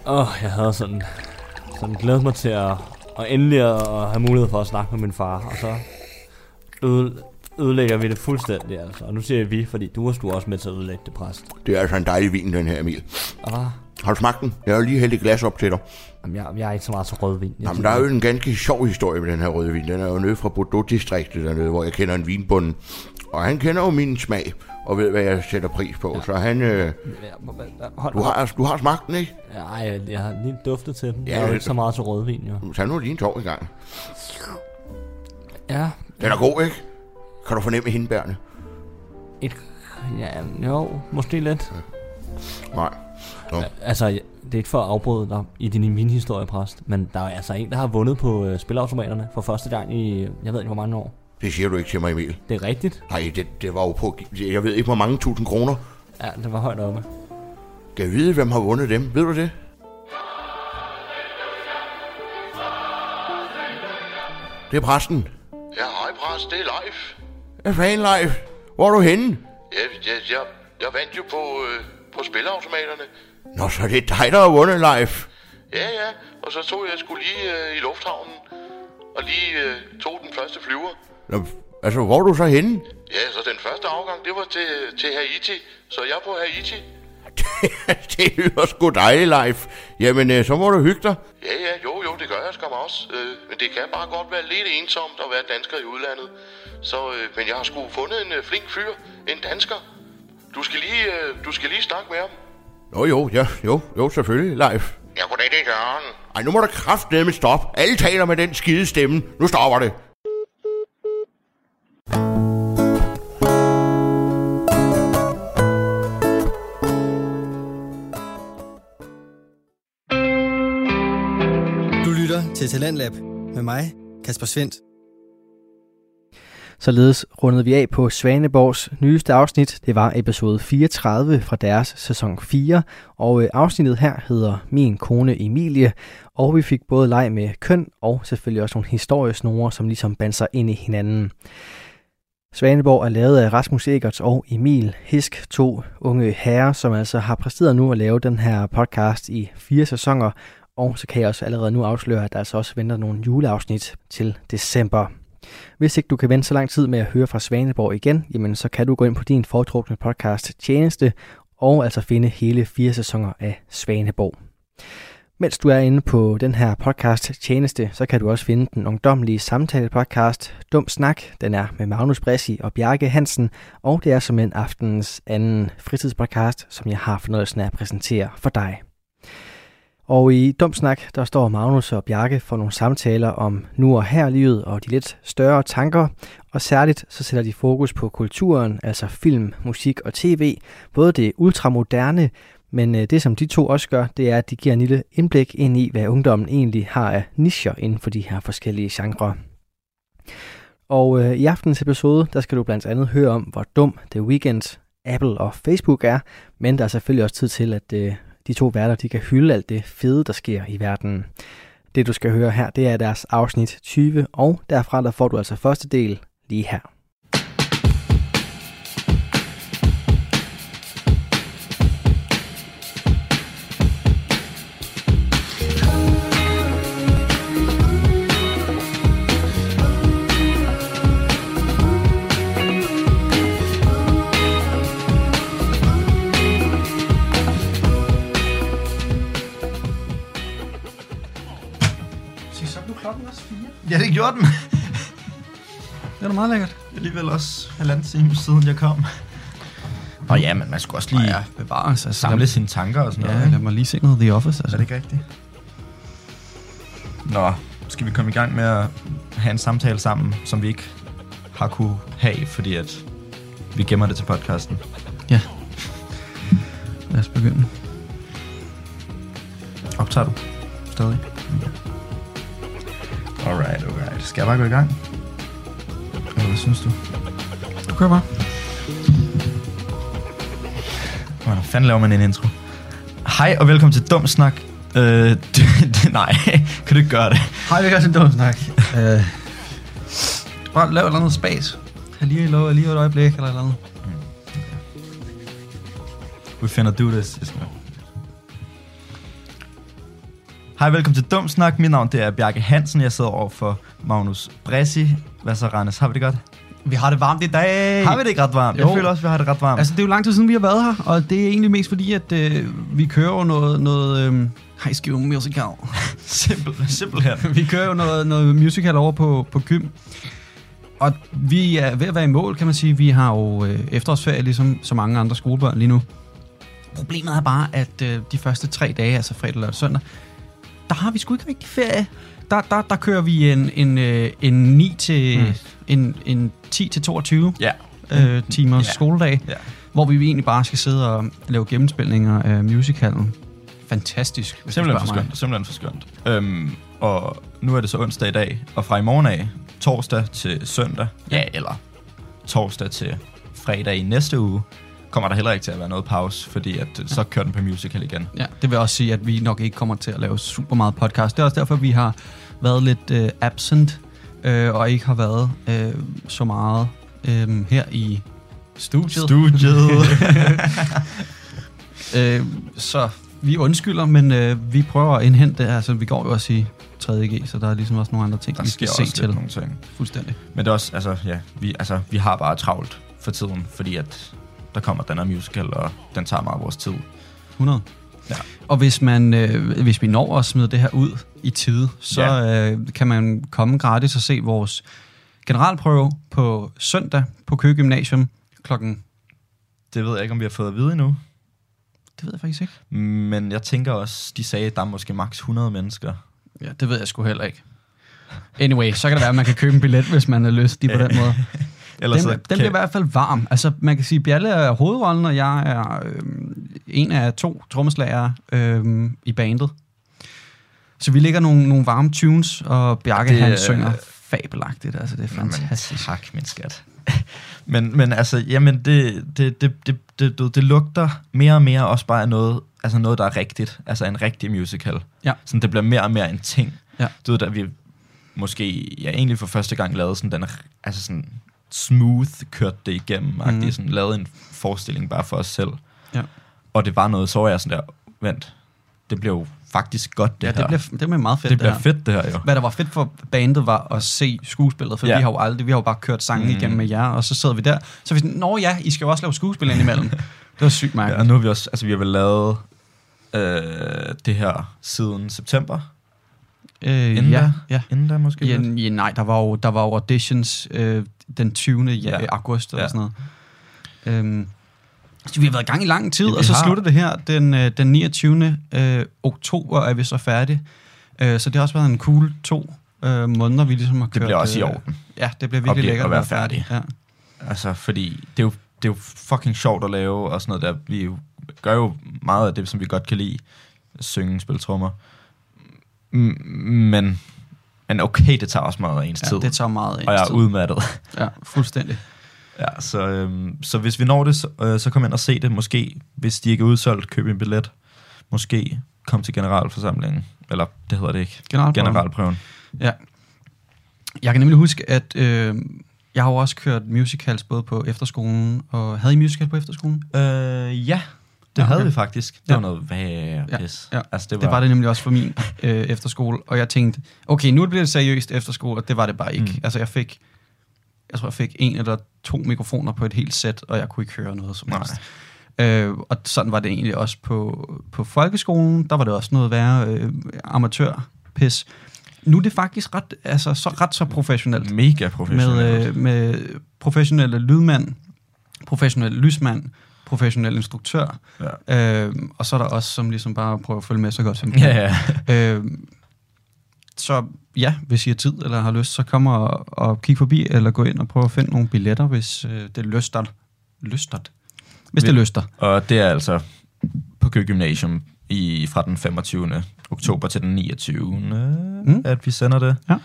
[SPEAKER 3] Åh, oh, jeg havde sådan, sådan glædet mig til at, og endelig at have mulighed for at snakke med min far, og så øde, ødelægger vi det fuldstændig, altså. Og nu siger jeg vi, fordi du er du også med til at ødelægge det, præst.
[SPEAKER 4] Det er altså en dejlig vin, den her, Emil.
[SPEAKER 3] Hvad?
[SPEAKER 4] Har du smagt den? Jeg har lige hældt et glas op til dig.
[SPEAKER 3] Jamen, jeg, jeg er ikke så meget til rødvin. Jeg
[SPEAKER 4] Jamen, der er jo en ganske sjov historie med den her røde vin. Den er jo nede fra Bordeaux-distriktet dernede, hvor jeg kender en vinbund. Og han kender jo min smag, og ved, hvad jeg sætter pris på. Ja. Så han... Øh,
[SPEAKER 3] Hold,
[SPEAKER 4] du, har, du har smagt den, ikke?
[SPEAKER 3] Nej, jeg, har lige duftet til den.
[SPEAKER 4] Ja,
[SPEAKER 3] jeg er jo ikke så meget til rødvin, jo.
[SPEAKER 4] Tag nu lige en tår i gang.
[SPEAKER 3] Ja,
[SPEAKER 4] Den er god, ikke? Kan du fornemme hindbærne?
[SPEAKER 3] et, ja, jo, måske lidt.
[SPEAKER 4] Nej. Nå.
[SPEAKER 3] Altså, det er ikke for at afbryde dig i din min historie, præst, men der er altså en, der har vundet på øh, spilautomaterne for første gang i, jeg ved ikke hvor mange år.
[SPEAKER 4] Det siger du ikke til mig, Emil.
[SPEAKER 3] Det er rigtigt.
[SPEAKER 4] Nej, det, det var jo på... Jeg ved ikke, hvor mange tusind kroner.
[SPEAKER 3] Ja, det var højt oppe.
[SPEAKER 4] Kan jeg vide, hvem har vundet dem? Ved du det? Det er præsten.
[SPEAKER 6] Ja, hej præst, det er live.
[SPEAKER 4] Hvad fanden, Leif? Hvor er du henne?
[SPEAKER 6] Jeg, jeg, jeg, jeg vandt jo på, øh, på spilautomaterne.
[SPEAKER 4] Nå, så det er dig, der har vundet, Leif.
[SPEAKER 6] Ja, ja, og så tog jeg skulle lige øh, i lufthavnen og lige øh, tog den første flyver.
[SPEAKER 4] Nå, altså, hvor er du så henne?
[SPEAKER 6] Ja, så den første afgang, det var til, til Haiti, så jeg er på Haiti.
[SPEAKER 4] det lyder sgu dejligt, Leif. Jamen, øh, så må du hygge dig.
[SPEAKER 6] Ja, ja, jo, jo, det gør jeg skam også. Øh, men det kan bare godt være lidt ensomt at være dansker i udlandet. Så, øh, men jeg har sgu fundet en øh, flink fyr, en dansker. Du skal lige, øh, du skal lige snakke med ham.
[SPEAKER 4] Nå jo, ja, jo, jo, selvfølgelig, Leif.
[SPEAKER 6] Ja, goddag, det er Jørgen.
[SPEAKER 4] Ej, nu må der kraftedeme stoppe. Alle taler med den skide stemme. Nu stopper det.
[SPEAKER 7] Du lytter til Talentlab med mig, Kasper Svendt.
[SPEAKER 1] Således rundede vi af på Svaneborgs nyeste afsnit. Det var episode 34 fra deres sæson 4, og øh, afsnittet her hedder Min kone Emilie, og vi fik både leg med køn og selvfølgelig også nogle historiesnore, som ligesom bandt sig ind i hinanden. Svaneborg er lavet af Rasmus Egerts og Emil Hisk, to unge herrer, som altså har præsteret nu at lave den her podcast i fire sæsoner, og så kan jeg også allerede nu afsløre, at der altså også venter nogle juleafsnit til december. Hvis ikke du kan vente så lang tid med at høre fra Svaneborg igen, jamen så kan du gå ind på din foretrukne podcast tjeneste og altså finde hele fire sæsoner af Svaneborg. Mens du er inde på den her podcast tjeneste, så kan du også finde den ungdomlige samtale podcast Dum Snak. Den er med Magnus Bressi og Bjarke Hansen, og det er som en aftens anden fritidspodcast, som jeg har fornøjelsen af at præsentere for dig. Og i Dum Snak, der står Magnus og Bjarke for nogle samtaler om nu og her livet og de lidt større tanker, og særligt så sætter de fokus på kulturen, altså film, musik og tv, både det ultramoderne, men øh, det som de to også gør, det er, at de giver en lille indblik ind i, hvad ungdommen egentlig har af nischer inden for de her forskellige genrer. Og øh, i aftens episode, der skal du blandt andet høre om, hvor dum The Weeknd, Apple og Facebook er, men der er selvfølgelig også tid til, at øh, de to værter de kan hylde alt det fede, der sker i verden. Det du skal høre her, det er deres afsnit 20, og derfra der får du altså første del lige her.
[SPEAKER 7] 14. det er da meget lækkert. Alligevel også halvanden time siden jeg kom.
[SPEAKER 8] Nå ja, men man skulle også lige
[SPEAKER 9] ja, bevare, altså,
[SPEAKER 8] samle sine tanker og sådan
[SPEAKER 9] ja,
[SPEAKER 8] noget.
[SPEAKER 9] Ja, lad mig lige se noget The Office. Altså.
[SPEAKER 8] Er det ikke rigtigt? Nå, skal vi komme i gang med at have en samtale sammen, som vi ikke har kunne have, fordi at vi gemmer det til podcasten. Ja.
[SPEAKER 9] Lad os begynde.
[SPEAKER 8] Optager du?
[SPEAKER 9] Stadig.
[SPEAKER 8] Okay. Alright, okay. Skal jeg bare gå i gang? Eller hvad synes du?
[SPEAKER 9] Du kører bare.
[SPEAKER 8] Hvordan fanden laver man en intro? Hej og velkommen til Dum Snak. Øh, d- d- nej, kan du ikke gøre det?
[SPEAKER 9] Hej, vi gør til dum snak. uh, bare lav et eller andet spas. Har lige lov lige et øjeblik eller et eller andet.
[SPEAKER 8] We finna do this. Hej, velkommen til Dum Snak. Mit navn det er Bjarke Hansen. Jeg sidder over for Magnus Bressi. Hvad så, Randes? Har vi det godt?
[SPEAKER 9] Vi har det varmt i dag.
[SPEAKER 8] Har vi det ikke ret varmt?
[SPEAKER 9] Jo.
[SPEAKER 8] Jeg føler også, vi har det ret varmt.
[SPEAKER 9] Altså, det er jo lang tid siden, vi har været her, og det er egentlig mest fordi, at øh, vi kører jo noget, noget øh, high school musical.
[SPEAKER 8] simpel, simpelthen.
[SPEAKER 9] vi kører jo noget, noget musical over på, på Gym. Og vi er ved at være i mål, kan man sige. Vi har jo øh, efterårsferie, ligesom så mange andre skolebørn lige nu. Problemet er bare, at øh, de første tre dage, altså fredag, lørdag og søndag, der har vi sgu ikke rigtig ferie. Der, der, der kører vi en, en, øh, en 9 til,
[SPEAKER 8] Mm.
[SPEAKER 9] en, en 10 til 22
[SPEAKER 8] Ja.
[SPEAKER 9] øh, timers
[SPEAKER 8] Ja.
[SPEAKER 9] skoledag,
[SPEAKER 8] Ja.
[SPEAKER 9] hvor vi egentlig bare skal sidde og lave gennemspilninger af musicalen. Fantastisk, hvis
[SPEAKER 8] Simpelthen for skønt. Simpelthen for skønt. Øhm, og nu er det så onsdag i dag, og fra i morgen af, torsdag til søndag, ja, eller torsdag til fredag i næste uge, kommer der heller ikke til at være noget pause, fordi at, øh, så kører den på musical igen.
[SPEAKER 9] Ja, det vil også sige, at vi nok ikke kommer til at lave super meget podcast. Det er også derfor, vi har været lidt øh, absent, øh, og ikke har været øh, så meget øh, her i studiet.
[SPEAKER 8] Studiet.
[SPEAKER 9] øh, så vi undskylder, men øh, vi prøver at indhente det. Altså, vi går jo også i 3.G, så der er ligesom også nogle andre ting,
[SPEAKER 8] der
[SPEAKER 9] vi skal se
[SPEAKER 8] også
[SPEAKER 9] til.
[SPEAKER 8] nogle ting.
[SPEAKER 9] Fuldstændig.
[SPEAKER 8] Men det er også, altså, ja, vi, altså, vi har bare travlt for tiden, fordi at der kommer den her musical, og den tager meget vores tid.
[SPEAKER 9] 100.
[SPEAKER 8] Ja.
[SPEAKER 9] Og hvis, man, øh, hvis vi når at smide det her ud i tide, så
[SPEAKER 8] Ja.
[SPEAKER 9] øh, kan man komme gratis og se vores generalprøve på søndag på Køge Gymnasium klokken...
[SPEAKER 8] Det ved jeg ikke, om vi har fået at vide endnu.
[SPEAKER 9] Det ved jeg faktisk ikke.
[SPEAKER 8] Men jeg tænker også, de sagde, at der er måske maks 100 mennesker.
[SPEAKER 9] Ja, det ved jeg sgu heller ikke. Anyway, så kan det være, at man kan købe en billet, hvis man er lystig på den måde.
[SPEAKER 8] Ellers
[SPEAKER 9] Den,
[SPEAKER 8] så
[SPEAKER 9] den
[SPEAKER 8] kan-
[SPEAKER 9] bliver i hvert fald varm. Altså, man kan sige, at Bjalle er hovedrollen, og jeg er øh, en af to trommeslager øh, i bandet. Så vi lægger nogle, nogle varme tunes, og Bjarke
[SPEAKER 8] Det
[SPEAKER 9] han
[SPEAKER 8] er-
[SPEAKER 9] synger fabelagtigt. Altså, det er
[SPEAKER 8] Jamen,
[SPEAKER 9] fantastisk.
[SPEAKER 8] tak, min skat. men, men altså, jamen, det, det, det, det, det, det, det lugter mere og mere også bare af noget, altså noget, der er rigtigt. Altså en rigtig musical.
[SPEAKER 9] Ja.
[SPEAKER 8] Sådan, det bliver mere og mere en ting.
[SPEAKER 9] Ja.
[SPEAKER 8] Du ved, da vi måske, ja, egentlig for første gang lavede sådan den, altså sådan smooth kørte det igennem, mm.
[SPEAKER 9] Mhm.
[SPEAKER 8] sådan lavede en forestilling bare for os selv.
[SPEAKER 9] Ja.
[SPEAKER 8] Og det var noget, så var jeg sådan der, vent, det jo faktisk godt det
[SPEAKER 9] Ja,
[SPEAKER 8] her.
[SPEAKER 9] det bliver, det bliver meget fedt,
[SPEAKER 8] det bliver
[SPEAKER 9] her.
[SPEAKER 8] fedt det her jo.
[SPEAKER 9] Hvad der var fedt for bandet var at se skuespillet, for
[SPEAKER 8] Ja.
[SPEAKER 9] vi har jo aldrig, vi har jo bare kørt sangen
[SPEAKER 8] Mm.
[SPEAKER 9] igennem med jer, og så sidder vi der. Så vi sådan, nå ja, I skal jo også lave skuespil indimellem. det var sygt
[SPEAKER 8] Ja, og
[SPEAKER 9] mærkeligt.
[SPEAKER 8] nu har vi også, altså vi har vel lavet øh, det her siden september.
[SPEAKER 9] Øh,
[SPEAKER 8] Inden
[SPEAKER 9] ja,
[SPEAKER 8] da?
[SPEAKER 9] ja.
[SPEAKER 8] Inden da måske
[SPEAKER 9] Ja, ja, nej, der var jo, der var jo auditions øh, den 20. Ja. August eller
[SPEAKER 8] Ja.
[SPEAKER 9] sådan noget. Øhm, så vi har været i gang i lang tid,
[SPEAKER 8] Ja,
[SPEAKER 9] og så
[SPEAKER 8] har.
[SPEAKER 9] slutter det her den, øh, den 29. Øh, oktober er vi så færdige. Øh, så det har også været en cool to øh, måneder, vi ligesom har kørt.
[SPEAKER 8] Det bliver også i
[SPEAKER 9] øh,
[SPEAKER 8] orden.
[SPEAKER 9] Ja, det bliver virkelig lækkert
[SPEAKER 8] at være færdig.
[SPEAKER 9] Ja.
[SPEAKER 8] Altså, fordi det er, jo, det er jo fucking sjovt at lave, og sådan noget der. Vi gør jo meget af det, som vi godt kan lide. Synge, spille trommer. Men, men okay, det tager også meget af ens tid.
[SPEAKER 9] ja, det tager meget af
[SPEAKER 8] og jeg er
[SPEAKER 9] tid.
[SPEAKER 8] udmattet.
[SPEAKER 9] Ja, fuldstændig.
[SPEAKER 8] Ja, så, øhm, så hvis vi når det, så, øh, så kom ind og se det. Måske, hvis de ikke er udsolgt, køb en billet. Måske kom til generalforsamlingen. Eller det hedder det ikke.
[SPEAKER 9] Generalprøven.
[SPEAKER 8] Generalprøven.
[SPEAKER 9] Ja. Jeg kan nemlig huske, at øh, jeg har jo også kørt musicals både på efterskolen, og havde I musical på efterskolen?
[SPEAKER 8] Øh, ja, det
[SPEAKER 9] Ja,
[SPEAKER 8] havde
[SPEAKER 9] okay.
[SPEAKER 8] vi faktisk. Det
[SPEAKER 9] Ja.
[SPEAKER 8] var noget værre
[SPEAKER 9] Ja,
[SPEAKER 8] pis.
[SPEAKER 9] ja.
[SPEAKER 8] Altså,
[SPEAKER 9] Det var, det var det nemlig også for min øh, efterskole, og jeg tænkte, okay, nu bliver det seriøst efterskole, og det var det bare ikke.
[SPEAKER 8] Mm.
[SPEAKER 9] Altså jeg fik, jeg tror jeg fik en eller to mikrofoner på et helt sæt, og jeg kunne ikke høre noget som
[SPEAKER 8] Nej.
[SPEAKER 9] helst. Øh, og sådan var det egentlig også på, på folkeskolen, der var det også noget værre øh, amatørpis. Nu er det faktisk ret, altså, så, ret så professionelt.
[SPEAKER 8] Mega professionelt.
[SPEAKER 9] Med, øh, med professionelle lydmand, professionelle lysmand, professionel instruktør.
[SPEAKER 8] Ja.
[SPEAKER 9] Øh, og så er der os, som ligesom bare prøver at følge med så godt som kan.
[SPEAKER 8] Ja, ja.
[SPEAKER 9] Øh, så ja, hvis I har tid eller har lyst, så kom og, og kig forbi, eller gå ind og prøve at finde nogle billetter, hvis øh, det lyster. Lyster. Hvis det
[SPEAKER 8] Vi-
[SPEAKER 9] lyster.
[SPEAKER 8] Og det er altså på Køge Gymnasium i, fra den 25. oktober til den 29. Mm. at vi sender det.
[SPEAKER 9] Ja.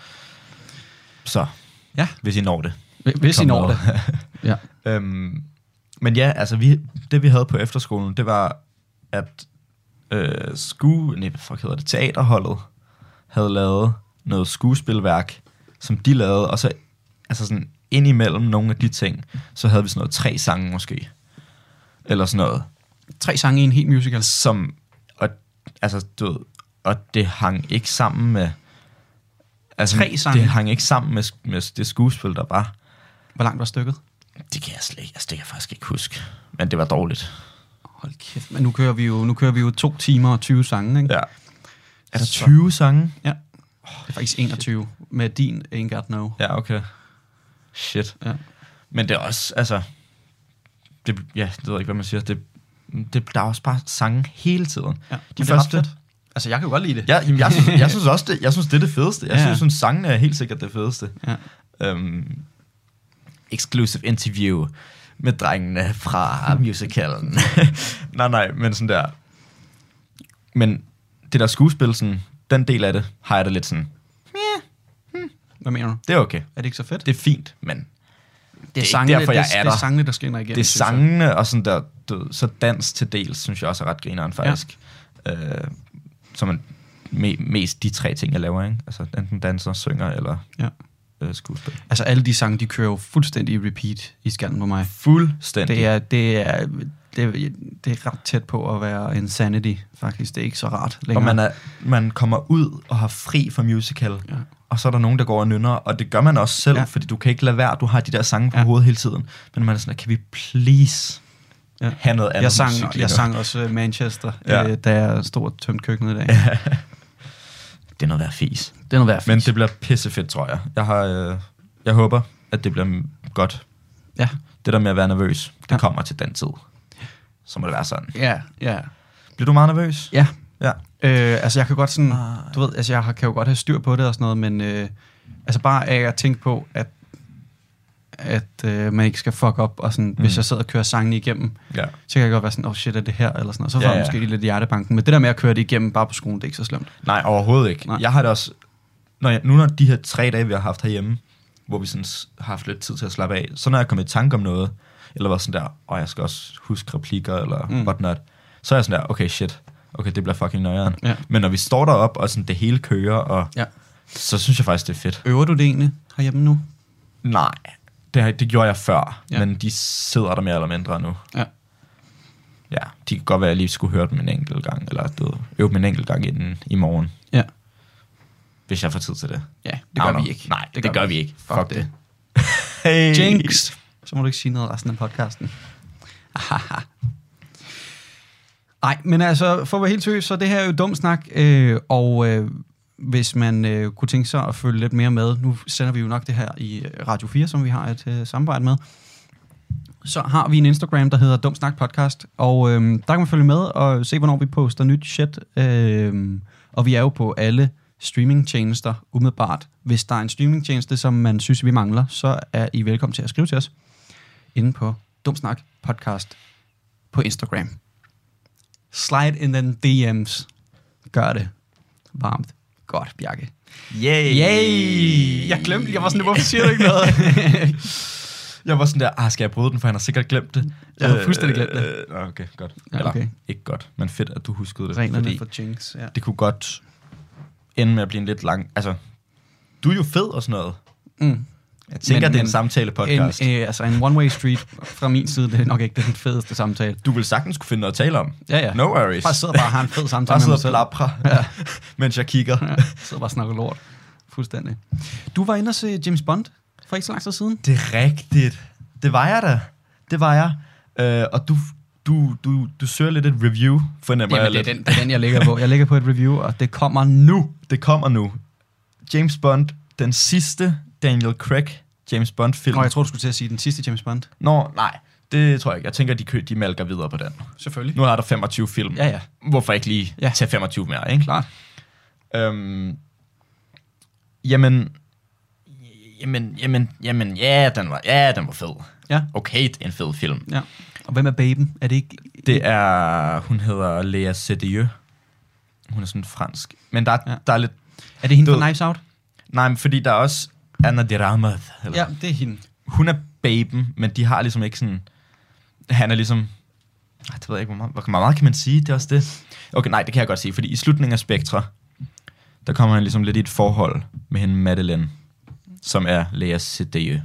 [SPEAKER 8] Så,
[SPEAKER 9] Ja.
[SPEAKER 8] hvis I når det.
[SPEAKER 9] Hvis I når det. Ja.
[SPEAKER 8] Øhm, men ja, altså vi, det vi havde på efterskolen, det var, at øh, sku, nej, hvad fuck hedder det, teaterholdet havde lavet noget skuespilværk, som de lavede, og så altså sådan indimellem nogle af de ting, så havde vi sådan noget tre sange måske. Eller sådan noget.
[SPEAKER 9] Tre sange i en helt musical.
[SPEAKER 8] Som, og, altså, du ved, og det hang ikke sammen med... Altså,
[SPEAKER 9] Tre sange?
[SPEAKER 8] Det hang ikke sammen med, med det skuespil, der var.
[SPEAKER 9] Hvor langt var stykket?
[SPEAKER 8] Det kan jeg slet ikke, altså, det kan jeg faktisk ikke huske. Men det var dårligt.
[SPEAKER 9] Hold kæft, men nu kører vi jo, nu kører vi jo to timer og 20 sange, ikke?
[SPEAKER 8] Ja. Er der
[SPEAKER 9] Så-
[SPEAKER 8] 20 sange?
[SPEAKER 9] Ja. Det er faktisk 21 med din Ain't Got No.
[SPEAKER 8] Ja, okay. Shit.
[SPEAKER 9] Ja.
[SPEAKER 8] Men det er også, altså... Det, ja, det ved jeg ikke, hvad man siger. Det, det, der er også bare sange hele tiden.
[SPEAKER 9] Ja,
[SPEAKER 8] De
[SPEAKER 9] er
[SPEAKER 8] første...
[SPEAKER 9] Altså, jeg kan jo godt lide det.
[SPEAKER 8] Ja, jamen, jeg, synes, jeg synes også, det, jeg synes, det er det fedeste. Jeg
[SPEAKER 9] Ja,
[SPEAKER 8] synes, sangene er helt sikkert det fedeste.
[SPEAKER 9] Ja.
[SPEAKER 8] Um, exclusive interview med drengene fra musicalen. nej, nej, men sådan der... Men det der skuespil, sådan, den del af det, har jeg det lidt sådan,
[SPEAKER 9] Hvad mener du?
[SPEAKER 8] det er okay.
[SPEAKER 9] Er det ikke så fedt?
[SPEAKER 8] Det er fint, men
[SPEAKER 9] det
[SPEAKER 8] ikke
[SPEAKER 9] sangene,
[SPEAKER 8] derfor, jeg
[SPEAKER 9] det,
[SPEAKER 8] er
[SPEAKER 9] det er
[SPEAKER 8] der.
[SPEAKER 9] sangene, der skinner igennem.
[SPEAKER 8] det er
[SPEAKER 9] jeg.
[SPEAKER 8] sangene og sådan der, du, så dans til dels, synes jeg også er ret grineren faktisk. Ja. Øh, som er me, mest de tre ting, jeg laver, ikke? Altså enten danser, synger eller
[SPEAKER 9] Ja.
[SPEAKER 8] Øh, skuespil.
[SPEAKER 9] Altså, alle de sange, de kører jo fuldstændig i repeat i skallen på mig.
[SPEAKER 8] Fuldstændig.
[SPEAKER 9] Det er, det er, det er, det er ret tæt på at være insanity, faktisk. Det er ikke så rart længere.
[SPEAKER 8] Og man, er, man kommer ud og har fri fra musical,
[SPEAKER 9] Ja.
[SPEAKER 8] og så er der nogen, der går og nynner, og det gør man også selv,
[SPEAKER 9] Ja.
[SPEAKER 8] fordi du kan ikke lade være, du har de der sange på
[SPEAKER 9] Ja.
[SPEAKER 8] hovedet hele tiden. Men man er sådan, kan vi please
[SPEAKER 9] Ja.
[SPEAKER 8] have noget andet
[SPEAKER 9] jeg sang,
[SPEAKER 8] musik
[SPEAKER 9] jeg sang også øh, Manchester,
[SPEAKER 8] Ja.
[SPEAKER 9] øh, da jeg stod og tømte køkkenet i dag.
[SPEAKER 8] Det er noget værd fis.
[SPEAKER 9] Det er værd
[SPEAKER 8] Men det bliver pissefedt, tror jeg. Jeg, har, øh, jeg håber, at det bliver godt.
[SPEAKER 9] Ja.
[SPEAKER 8] Det der med at være nervøs, det
[SPEAKER 9] Ja.
[SPEAKER 8] kommer til den tid. Så må det være sådan.
[SPEAKER 9] Ja, ja.
[SPEAKER 8] Bliver du meget nervøs?
[SPEAKER 9] Ja.
[SPEAKER 8] Ja.
[SPEAKER 9] Øh, altså, jeg kan godt sådan,
[SPEAKER 8] Ah.
[SPEAKER 9] du ved, altså, jeg har- kan jo godt have styr på det og sådan noget, men øh, altså bare af at tænke på, at at øh, man ikke skal fuck op, og sådan, mm. hvis jeg sidder og kører sangen igennem,
[SPEAKER 8] Ja.
[SPEAKER 9] så kan jeg godt være sådan, oh shit, er det her, eller sådan noget. Så får
[SPEAKER 8] Ja,
[SPEAKER 9] jeg
[SPEAKER 8] ja.
[SPEAKER 9] måske lidt hjertebanken. Men det der med at køre det igennem bare på skolen, det er ikke så slemt.
[SPEAKER 8] Nej, overhovedet ikke.
[SPEAKER 9] Nej.
[SPEAKER 8] Jeg har det også... Når jeg, nu når de her tre dage, vi har haft herhjemme, hvor vi sådan har haft lidt tid til at slappe af, så når jeg kommer i tanke om noget, eller var sådan der, og jeg skal også huske replikker, eller
[SPEAKER 9] Mm.
[SPEAKER 8] whatnot, så er jeg sådan der, okay, shit, okay, det bliver fucking nøjeren.
[SPEAKER 9] Ja.
[SPEAKER 8] Men når vi står derop og sådan, det hele kører, og
[SPEAKER 9] Ja.
[SPEAKER 8] så synes jeg faktisk, det er fedt.
[SPEAKER 9] Øver du det egentlig herhjemme nu?
[SPEAKER 8] Nej, det, det gjorde jeg før,
[SPEAKER 9] Ja.
[SPEAKER 8] men de sidder der mere eller mindre nu.
[SPEAKER 9] Ja.
[SPEAKER 8] Ja, de kan godt være, at jeg lige skulle høre dem en enkelt gang, eller du øve dem en enkelt gang inden i morgen,
[SPEAKER 9] Ja.
[SPEAKER 8] Hvis jeg får tid til det.
[SPEAKER 9] Ja, det gør vi ikke.
[SPEAKER 8] Nej, det, det gør vi ikke.
[SPEAKER 9] Fuck,
[SPEAKER 8] Fuck,
[SPEAKER 9] det.
[SPEAKER 8] det. Hey.
[SPEAKER 9] Jinx! Så må du ikke sige noget resten af podcasten. Ahaha. Nej, men altså, for at være helt seriøs, så det her er jo dum snak, øh, og øh, hvis man øh, kunne tænke sig at følge lidt mere med, nu sender vi jo nok det her i øh, Radio 4, som vi har et øh, samarbejde med, så har vi en Instagram, der hedder Dum Snak Podcast, og øh, der kan man følge med og se, hvornår vi poster nyt shit, øh, og vi er jo på alle streamingtjenester umiddelbart. Hvis der er en streamingtjeneste, som man synes, vi mangler, så er I velkommen til at skrive til os inde på Dumsnak Podcast på Instagram. Slide in the DM's. Gør det. Varmt. Godt, Bjarke.
[SPEAKER 8] Yay.
[SPEAKER 9] Yay! Jeg glemte, jeg var sådan, hvorfor siger du ikke noget?
[SPEAKER 8] Jeg var sådan der, ah, skal jeg bryde den, for han har sikkert glemt det.
[SPEAKER 9] Jeg har fuldstændig glemt det.
[SPEAKER 8] Øh, øh, okay, godt.
[SPEAKER 9] Ja,
[SPEAKER 8] Eller,
[SPEAKER 9] okay.
[SPEAKER 8] ikke godt, men fedt, at du huskede det.
[SPEAKER 9] Reglerne
[SPEAKER 8] fordi
[SPEAKER 9] for Jinx, ja.
[SPEAKER 8] det kunne godt ende med at blive en lidt lang... Altså, du er jo fed og sådan noget.
[SPEAKER 9] Mm.
[SPEAKER 8] Jeg tænker,
[SPEAKER 9] Men-
[SPEAKER 8] det er en samtale-podcast.
[SPEAKER 9] En, øh, altså en one-way street fra min side, det er nok ikke den fedeste samtale.
[SPEAKER 8] du vil sagtens kunne finde noget at tale om.
[SPEAKER 9] Ja, ja.
[SPEAKER 8] No worries.
[SPEAKER 9] Bare sidder bare og har en fed samtale
[SPEAKER 8] Bare
[SPEAKER 9] med mig selv.
[SPEAKER 8] plapre,
[SPEAKER 9] Ja.
[SPEAKER 8] mens jeg kigger.
[SPEAKER 9] Ja, sidder bare og snakker lort. Fuldstændig. Du var inde og se James Bond for ikke så lang tid siden.
[SPEAKER 8] Det er rigtigt. Det var jeg da. Det var jeg. Øh, og du, du, du, du søger lidt et review, fornemmer
[SPEAKER 9] Jamen,
[SPEAKER 8] jeg
[SPEAKER 9] det, er
[SPEAKER 8] lidt.
[SPEAKER 9] den, det er den, jeg ligger på. Jeg ligger på et review, og det kommer nu.
[SPEAKER 8] Det kommer nu. James Bond, den sidste Daniel Craig James Bond film.
[SPEAKER 9] Og jeg tror, du skulle til at sige den sidste James Bond.
[SPEAKER 8] Nå, nej. Det tror jeg ikke. Jeg tænker, de, de malker videre på den.
[SPEAKER 9] Selvfølgelig.
[SPEAKER 8] Nu er der 25 film.
[SPEAKER 9] Ja, ja.
[SPEAKER 8] Hvorfor ikke lige
[SPEAKER 9] ja.
[SPEAKER 8] tage 25 mere, ikke?
[SPEAKER 9] Klart.
[SPEAKER 8] Øhm, jamen, jamen, jamen, jamen, ja, den var, ja, den var fed.
[SPEAKER 9] Ja.
[SPEAKER 8] Okay, det er en fed film.
[SPEAKER 9] Ja. Og hvem er baben? Er det ikke...
[SPEAKER 8] Det er, hun hedder Lea Sedieu. Hun er sådan fransk. Men der,
[SPEAKER 9] Ja.
[SPEAKER 8] der er lidt,
[SPEAKER 9] Er det hende
[SPEAKER 8] Du-
[SPEAKER 9] fra Knives Out?
[SPEAKER 8] nej, men fordi der er også Anna de. Eller,
[SPEAKER 9] Ja, det er hende.
[SPEAKER 8] Hun er baben, men de har ligesom ikke sådan, han er ligesom, Ej, det ved jeg ikke, hvor meget, hvor meget kan man sige, det er også det. Okay, nej, det kan jeg godt sige, fordi i slutningen af Spectra, der kommer han ligesom lidt i et forhold med hende Madeleine, som er Lea Sedieu.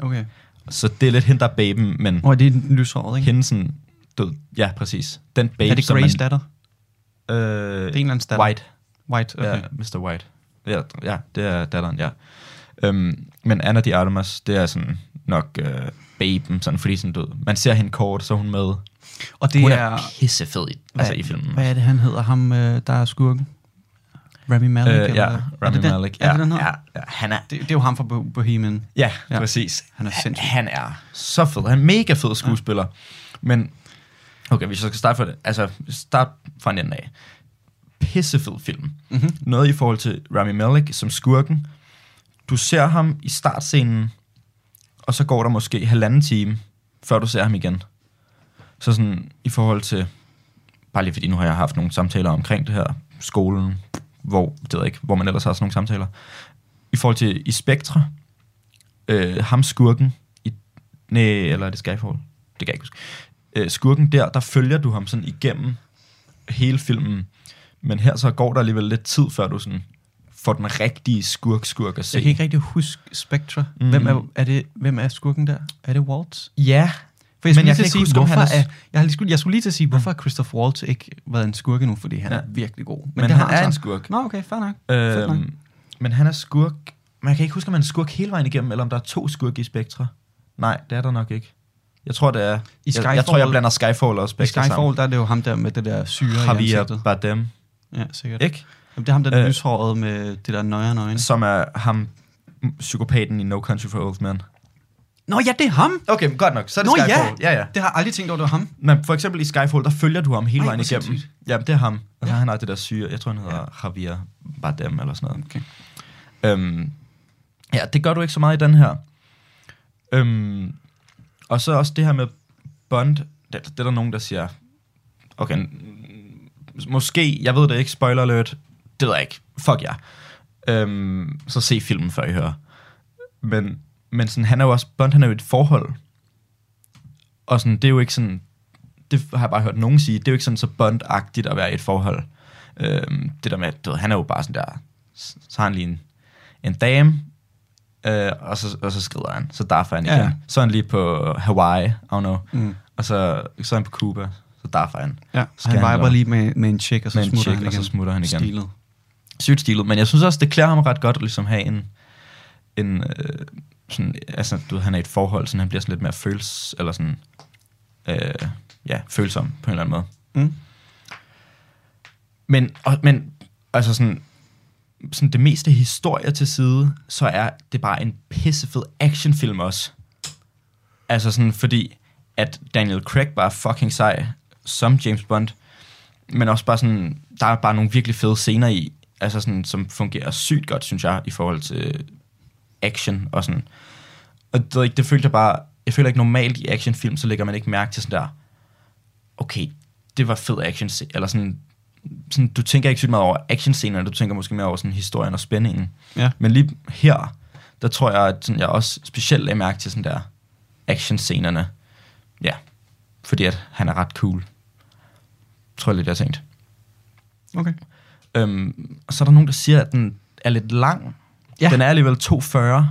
[SPEAKER 9] Okay.
[SPEAKER 8] Så det er lidt hende, der er baben, men
[SPEAKER 9] Og det er den lyshåret, ikke?
[SPEAKER 8] hende sådan død. Ja, præcis. Den babe,
[SPEAKER 9] er det
[SPEAKER 8] som
[SPEAKER 9] Grace datter?
[SPEAKER 8] Øh,
[SPEAKER 9] Det er en eller anden datter.
[SPEAKER 8] White.
[SPEAKER 9] White, okay.
[SPEAKER 8] Ja, Mr. White. Ja, ja, det er datteren, ja. Øhm, men Anna de Artemis, det er sådan nok øh, baben, sådan, fordi sådan død. Man ser hende kort, så hun med.
[SPEAKER 9] Og det
[SPEAKER 8] hun
[SPEAKER 9] er...
[SPEAKER 8] er pissefed i, altså i filmen.
[SPEAKER 9] Hvad er det, han hedder? Ham, øh, der er skurken? Rami Malek?
[SPEAKER 8] Øh,
[SPEAKER 9] eller
[SPEAKER 8] ja,
[SPEAKER 9] er
[SPEAKER 8] Rami
[SPEAKER 9] det den?
[SPEAKER 8] Malek.
[SPEAKER 9] Er det den hedder?
[SPEAKER 8] ja, ja, han er,
[SPEAKER 9] Det, det er jo ham fra Bo- Bohemian.
[SPEAKER 8] ja,
[SPEAKER 9] Ja.
[SPEAKER 8] ja, præcis.
[SPEAKER 9] Han er sindssyg.
[SPEAKER 8] Han er så fed. Han er mega fed skuespiller. Ja. Men, okay, hvis jeg skal starte fra det. Altså, start fra en ende af. Pissefed film.
[SPEAKER 9] Mm-hmm.
[SPEAKER 8] Noget i forhold til Rami Malek som skurken. Du ser ham i startscenen, og så går der måske halvanden time, før du ser ham igen. Så sådan i forhold til, bare lige fordi nu har jeg haft nogle samtaler omkring det her, skolen, hvor, det ved jeg ikke, hvor man ellers har sådan nogle samtaler. I forhold til i Spectre, øh, ham skurken, i, nej, eller er det Skyfall? Det kan jeg ikke huske. Øh, skurken der, der følger du ham sådan igennem hele filmen, men her så går der alligevel lidt tid, før du sådan får den rigtige skurk-skurk at se.
[SPEAKER 9] Jeg kan ikke rigtig huske Spectre. Mm.
[SPEAKER 8] Mm.
[SPEAKER 9] Hvem, er, er det, hvem er skurken der? Er det Waltz?
[SPEAKER 8] Ja,
[SPEAKER 9] For jeg
[SPEAKER 8] Men jeg kan ikke
[SPEAKER 9] sige,
[SPEAKER 8] huske,
[SPEAKER 9] hvorfor
[SPEAKER 8] han er-
[SPEAKER 9] jeg, har lige skulle, jeg skulle lige til at sige, hvorfor har Christoph Waltz ikke været en skurk endnu, fordi han
[SPEAKER 8] Ja.
[SPEAKER 9] er virkelig god.
[SPEAKER 8] men, men
[SPEAKER 9] det
[SPEAKER 8] han
[SPEAKER 9] har
[SPEAKER 8] er
[SPEAKER 9] så.
[SPEAKER 8] en skurk.
[SPEAKER 9] Nå, okay, fair nok. Fedt nok.
[SPEAKER 8] Øhm, men han er skurk. Men jeg kan ikke huske, om han er skurk hele vejen igennem, eller om der er to skurke i Spectre. Nej, det er der nok ikke. Jeg tror, det er...
[SPEAKER 9] I
[SPEAKER 8] jeg, jeg tror, jeg
[SPEAKER 9] Skyfall-
[SPEAKER 8] blander Skyfall og
[SPEAKER 9] I
[SPEAKER 8] Spectre
[SPEAKER 9] Skyfall, der er det jo ham der med det der syre i
[SPEAKER 8] Javier
[SPEAKER 9] ansigtet.
[SPEAKER 8] Bardem,
[SPEAKER 9] Ja, sikkert.
[SPEAKER 8] ikke?
[SPEAKER 9] Jamen, det er ham der er
[SPEAKER 8] Øh,
[SPEAKER 9] lyshåret med det der nøjere nøgne.
[SPEAKER 8] Som er ham, psykopaten i No Country for Old Men.
[SPEAKER 9] Nå ja, det er ham!
[SPEAKER 8] Okay, godt nok. Så er det
[SPEAKER 9] Nå, ja.
[SPEAKER 8] Skyfall. Ja, ja.
[SPEAKER 9] Det har jeg aldrig tænkt over, det var ham.
[SPEAKER 8] Men for eksempel i Skyfall, der følger du ham hele
[SPEAKER 9] Ej,
[SPEAKER 8] vejen igennem. Ja, det er ham. Og så
[SPEAKER 9] Ja.
[SPEAKER 8] han har det der syre, jeg tror han hedder ja. Javier Bardem eller sådan noget.
[SPEAKER 9] Okay.
[SPEAKER 8] Øhm, ja, det gør du ikke så meget i den her. Øhm, og så også det her med Bond, det, det er der nogen, der siger, okay, måske, jeg ved det ikke, spoiler alert, det ved jeg ikke, fuck ja. Øhm, så se filmen, før I hører. Men, men sådan, han er jo også, Bond han er jo i et forhold, og sådan, det er jo ikke sådan, det har jeg bare hørt nogen sige, det er jo ikke sådan så Bond-agtigt at være i et forhold. Øhm, det der med, at du ved, han er jo bare sådan der, så har han lige en, en dame, øh, og, så, og så skrider han, så derfor han igen.
[SPEAKER 9] ja.
[SPEAKER 8] Så er han lige på Hawaii, I don't know,
[SPEAKER 9] Mm.
[SPEAKER 8] og så, så er han på Cuba, så derfor han.
[SPEAKER 9] Ja,
[SPEAKER 8] Skal
[SPEAKER 9] han
[SPEAKER 8] han
[SPEAKER 9] viber lige med, med en chick, og så smutter
[SPEAKER 8] chick,
[SPEAKER 9] han
[SPEAKER 8] og så smutter han igen.
[SPEAKER 9] Stilet.
[SPEAKER 8] Sygt stilet, men jeg synes også, det klæder ham ret godt at ligesom have en, en øh, sådan, altså, du ved, han er i et forhold, så han bliver sådan lidt mere føls, eller sådan, øh, ja, følsom på en eller anden måde.
[SPEAKER 9] Mm.
[SPEAKER 8] Men, og, men altså sådan, sådan det meste historie til side, så er det bare en pissefed actionfilm også. Altså sådan, fordi at Daniel Craig bare fucking sej som James Bond, men også bare sådan, der er bare nogle virkelig fede scener i, altså sådan, som fungerer sygt godt, synes jeg, i forhold til action og sådan. Og det, det følte jeg bare, jeg føler ikke normalt i actionfilm, så lægger man ikke mærke til sådan der, okay, det var fed action, eller sådan, sådan, du tænker ikke sygt meget over actionscenerne, du tænker måske mere over sådan historien og spændingen.
[SPEAKER 9] Ja.
[SPEAKER 8] Men lige her, der tror jeg, at sådan, jeg også specielt lagde mærke til sådan der actionscenerne. Ja, fordi at han er ret cool. Tror jeg lidt, jeg har tænkt.
[SPEAKER 9] Okay.
[SPEAKER 8] Øhm, og så er der nogen, der siger, at den er lidt lang.
[SPEAKER 9] Ja.
[SPEAKER 8] Den er alligevel 2,40.
[SPEAKER 9] Ja,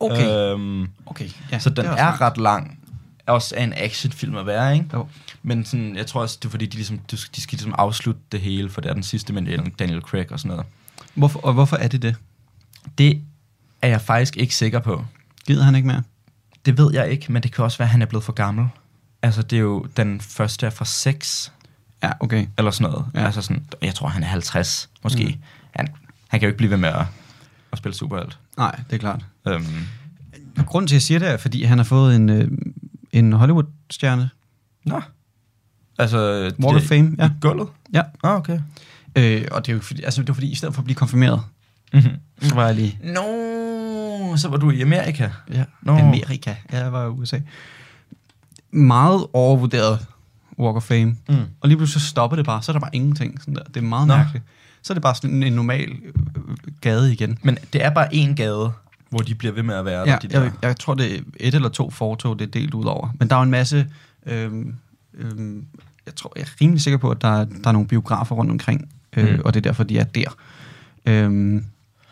[SPEAKER 9] okay.
[SPEAKER 8] Øhm,
[SPEAKER 9] okay. Ja,
[SPEAKER 8] så den er, er ret lang. Også er en actionfilm at være, ikke?
[SPEAKER 9] Jo.
[SPEAKER 8] Men sådan, jeg tror også, det er fordi, de, ligesom, de skal ligesom afslutte det hele, for det er den sidste med Daniel Craig og sådan noget.
[SPEAKER 9] Hvorfor, og hvorfor er det det?
[SPEAKER 8] Det er jeg faktisk ikke sikker på.
[SPEAKER 9] Gider han ikke mere?
[SPEAKER 8] Det ved jeg ikke, men det kan også være, at han er blevet for gammel. Altså, det er jo den første er fra 6,
[SPEAKER 9] Ja, okay.
[SPEAKER 8] eller sådan noget.
[SPEAKER 9] Ja.
[SPEAKER 8] Altså sådan, jeg tror, han er 50, måske.
[SPEAKER 9] Mm.
[SPEAKER 8] Han, han kan jo ikke blive ved med at, at spille superhelt.
[SPEAKER 9] Nej, det er klart.
[SPEAKER 8] Øhm,
[SPEAKER 9] grunden til, at jeg siger det, er, fordi han har fået en, øh, en Hollywood stjerne.
[SPEAKER 8] Nå. Altså,
[SPEAKER 9] Walk of Fame, ja.
[SPEAKER 8] I gulvet?
[SPEAKER 9] Ja.
[SPEAKER 8] Ah, okay.
[SPEAKER 9] Øh, og det er jo fordi, altså, det var fordi, i stedet for at blive konfirmeret,
[SPEAKER 8] Mm-hmm.
[SPEAKER 9] så var jeg lige...
[SPEAKER 8] Nå, så var du i Amerika.
[SPEAKER 9] Ja,
[SPEAKER 8] Nå.
[SPEAKER 9] Amerika. Ja, jeg var i USA. Meget overvurderet Walk of Fame.
[SPEAKER 8] Mm.
[SPEAKER 9] Og lige pludselig så stopper det bare, så er der bare ingenting. Sådan der. Det er meget.
[SPEAKER 8] Nå.
[SPEAKER 9] mærkeligt. Så er det bare sådan en, normal øh, gade igen.
[SPEAKER 8] Men det er bare én gade, hvor de bliver ved med at være
[SPEAKER 9] Ja,
[SPEAKER 8] der, de der.
[SPEAKER 9] jeg, jeg tror, det er et eller to fortog, det er delt ud over. Men der er jo en masse... Øhm, øhm, jeg tror, jeg er rimelig sikker på, at der, er- der er nogle biografer rundt omkring, øh,
[SPEAKER 8] Mm.
[SPEAKER 9] og det er derfor, de er der. Øhm,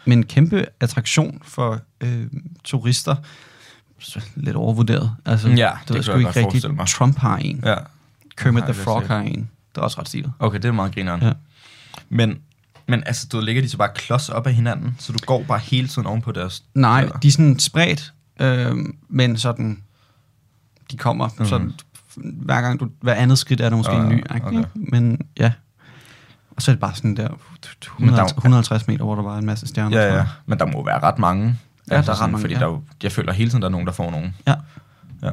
[SPEAKER 9] men en kæmpe attraktion for øh, turister. Lidt overvurderet. Altså,
[SPEAKER 8] Ja, det
[SPEAKER 9] det ved
[SPEAKER 8] jeg
[SPEAKER 9] sgu ikke rigtigt.
[SPEAKER 8] mig.
[SPEAKER 9] Trump har en.
[SPEAKER 8] Ja.
[SPEAKER 9] Kermit the Frog har en. Det er også ret stilet.
[SPEAKER 8] Okay, det er meget grineren.
[SPEAKER 9] Ja.
[SPEAKER 8] Men, men altså, du ligger de så bare klods op af hinanden, så du går bare hele tiden oven på deres...
[SPEAKER 9] Nej,
[SPEAKER 8] Eller?
[SPEAKER 9] de er sådan spredt, øh, men sådan, de kommer mm. sådan, hver gang du, hver andet skridt er der måske
[SPEAKER 8] Ah,
[SPEAKER 9] en ny,
[SPEAKER 8] okay.
[SPEAKER 9] okay. men ja. Og så er det bare sådan der,
[SPEAKER 8] Men
[SPEAKER 9] 100,
[SPEAKER 8] der er jo-
[SPEAKER 9] 150 meter, hvor der var en masse stjerner.
[SPEAKER 8] Ja, ja. Men der må være ret mange.
[SPEAKER 9] Ja, der er ret mange,
[SPEAKER 8] Fordi
[SPEAKER 9] ja.
[SPEAKER 8] der er jo, jeg føler hele tiden, der er nogen, der får nogen.
[SPEAKER 9] Ja.
[SPEAKER 8] Ja.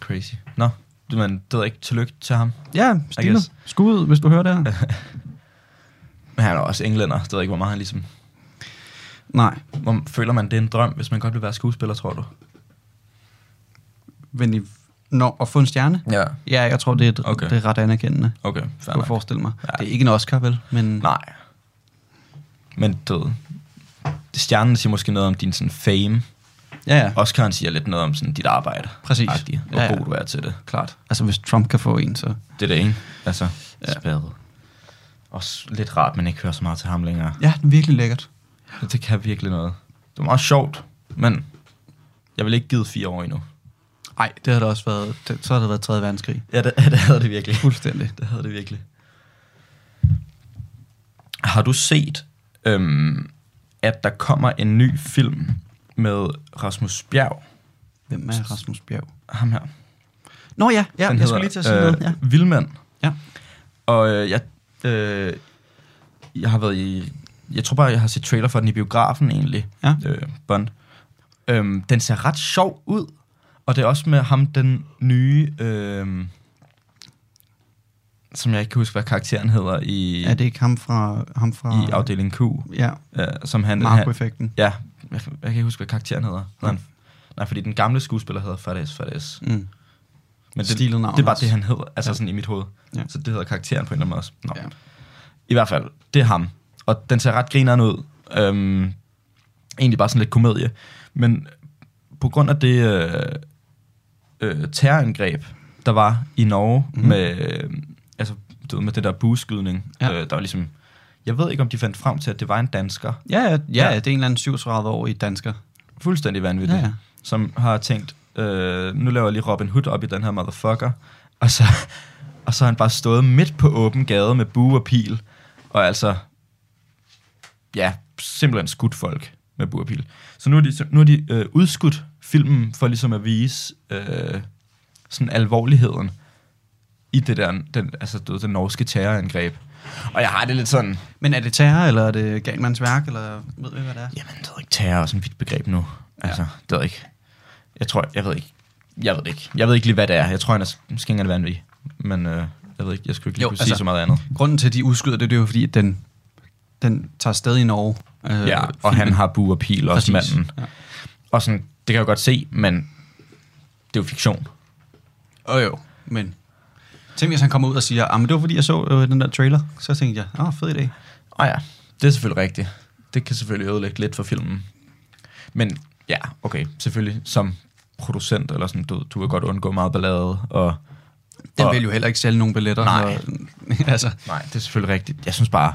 [SPEAKER 8] Crazy. Nå, du, men, det ved jeg ikke. Tillykke til ham.
[SPEAKER 9] Ja,
[SPEAKER 8] guess.
[SPEAKER 9] Skud, hvis du hører det her.
[SPEAKER 8] Men han er også englænder. Det ved jeg ikke, hvor meget han ligesom...
[SPEAKER 9] Nej,
[SPEAKER 8] Hvor, føler man, det er en drøm, hvis man godt vil være skuespiller, tror du?
[SPEAKER 9] men i, når, at få en stjerne?
[SPEAKER 8] Ja.
[SPEAKER 9] Ja, jeg tror, det er,
[SPEAKER 8] Okay.
[SPEAKER 9] det er ret anerkendende.
[SPEAKER 8] Okay,
[SPEAKER 9] Kan
[SPEAKER 8] fair nok.
[SPEAKER 9] forestille mig.
[SPEAKER 8] Ja.
[SPEAKER 9] Det er ikke en Oscar, vel? Men
[SPEAKER 8] Nej. Men det stjernen siger måske noget om din sådan fame.
[SPEAKER 9] ja, ja,
[SPEAKER 8] Oscar'en siger lidt noget om sådan dit arbejde.
[SPEAKER 9] Præcis.
[SPEAKER 8] Agtigt, Hvor
[SPEAKER 9] Ja, ja.
[SPEAKER 8] god du er til det.
[SPEAKER 9] klart. Altså, hvis Trump kan få en, så...
[SPEAKER 8] Det er det, ikke? Altså,
[SPEAKER 9] Ja.
[SPEAKER 8] spadet. Også lidt rart, men ikke hører så meget til ham længere.
[SPEAKER 9] Ja, det er virkelig lækkert.
[SPEAKER 8] Det kan virkelig noget. Det var meget sjovt, men jeg vil ikke give fire år endnu.
[SPEAKER 9] Nej, det har da også været... Det, så har det været 3. verdenskrig.
[SPEAKER 8] Ja, det, det havde det virkelig.
[SPEAKER 9] Fuldstændig.
[SPEAKER 8] Det havde det virkelig. Har du set, øhm, at der kommer en ny film med Rasmus Bjerg?
[SPEAKER 9] Hvem er Rasmus Bjerg?
[SPEAKER 8] Ham her.
[SPEAKER 9] Nå ja, ja
[SPEAKER 8] Den
[SPEAKER 9] jeg skulle lige til at sige noget. Ja.
[SPEAKER 8] Vildmand.
[SPEAKER 9] Ja.
[SPEAKER 8] Og øh, jeg, øh, jeg har været i... Jeg tror bare, jeg har set trailer for den i biografen egentlig.
[SPEAKER 9] Ja.
[SPEAKER 8] Øh, Bond. Øhm, den ser ret sjov ud. Og det er også med ham, den nye... Øh, som jeg ikke kan huske, hvad karakteren hedder i,
[SPEAKER 9] Er det ikke ham fra... Ham fra
[SPEAKER 8] i afdeling Q.
[SPEAKER 9] Ja,
[SPEAKER 8] Øh, som han,
[SPEAKER 9] Marco-effekten.
[SPEAKER 8] Ja, jeg, jeg kan ikke huske, hvad karakteren hedder. han, nej, fordi den gamle skuespiller hedder Fades Fades.
[SPEAKER 9] Mm.
[SPEAKER 8] Men det,
[SPEAKER 9] Stilet navn
[SPEAKER 8] det er bare
[SPEAKER 9] også.
[SPEAKER 8] det, han hedder, altså
[SPEAKER 9] Ja.
[SPEAKER 8] sådan i mit hoved.
[SPEAKER 9] Ja.
[SPEAKER 8] Så det hedder karakteren på en eller anden måde også. Nå.
[SPEAKER 9] Ja.
[SPEAKER 8] I hvert fald, det er ham. Og den ser ret grineren ud. Øhm, egentlig bare sådan lidt komedie. Men på grund af det øh, øh, terrorangreb, der var i Norge
[SPEAKER 9] Mhm.
[SPEAKER 8] mm. med, øh, altså, du ved, med det der bueskydning,
[SPEAKER 9] Ja.
[SPEAKER 8] øh, der var ligesom... Jeg ved ikke, om de fandt frem til, at det var en dansker.
[SPEAKER 9] Ja, ja, ja,
[SPEAKER 8] Ja.
[SPEAKER 9] det er en eller anden 37 år i dansker.
[SPEAKER 8] Fuldstændig vanvittigt.
[SPEAKER 9] Ja, ja.
[SPEAKER 8] Som har tænkt, øh, nu laver jeg lige Robin Hood op i den her motherfucker. Og så, og så har han bare stået midt på åben gade med bue og pil. Og altså, ja, simpelthen skudt folk med bue og pil. Så nu har de, nu har de øh, udskudt filmen for ligesom at vise øh, sådan alvorligheden i det der, den, altså, du den norske terrorangreb. Og jeg har det lidt sådan,
[SPEAKER 9] Men er det terror, eller er det galmands værk, eller ved vi, hvad det er?
[SPEAKER 8] Jamen, det jeg ikke. Terror er også et vidt begreb nu. Altså, det ved jeg ikke. Jeg tror, jeg ved ikke. Jeg ved det ikke. Jeg ved ikke lige, hvad det er. Jeg tror, han er engang vanvittig. Men øh, jeg ved ikke, jeg skulle ikke lige
[SPEAKER 9] Jo,
[SPEAKER 8] kunne
[SPEAKER 9] altså-
[SPEAKER 8] sige så meget andet.
[SPEAKER 9] Grunden til, at de udskyder det, det er jo fordi, at den, den tager sted i Norge. Øh,
[SPEAKER 8] Ja, og han har bu og pil også,
[SPEAKER 9] Præcis.
[SPEAKER 8] manden.
[SPEAKER 9] Ja.
[SPEAKER 8] Og sådan, det kan jeg jo godt se, men det er jo fiktion.
[SPEAKER 9] Og jo, men... Tænk, hvis han kommer ud og siger, ah, men det var fordi, jeg så øh, den der trailer. Så tænkte jeg, ah, fed idé.
[SPEAKER 8] Og ja, det er selvfølgelig rigtigt. Det kan selvfølgelig ødelægge lidt for filmen. Men ja, okay, selvfølgelig som producent, eller sådan, du, du vil godt undgå meget ballade, og
[SPEAKER 9] Den
[SPEAKER 8] og-
[SPEAKER 9] vil jo heller ikke sælge nogen billetter.
[SPEAKER 8] Nej.
[SPEAKER 9] Når, altså,
[SPEAKER 8] Nej, det er selvfølgelig rigtigt. Jeg synes bare,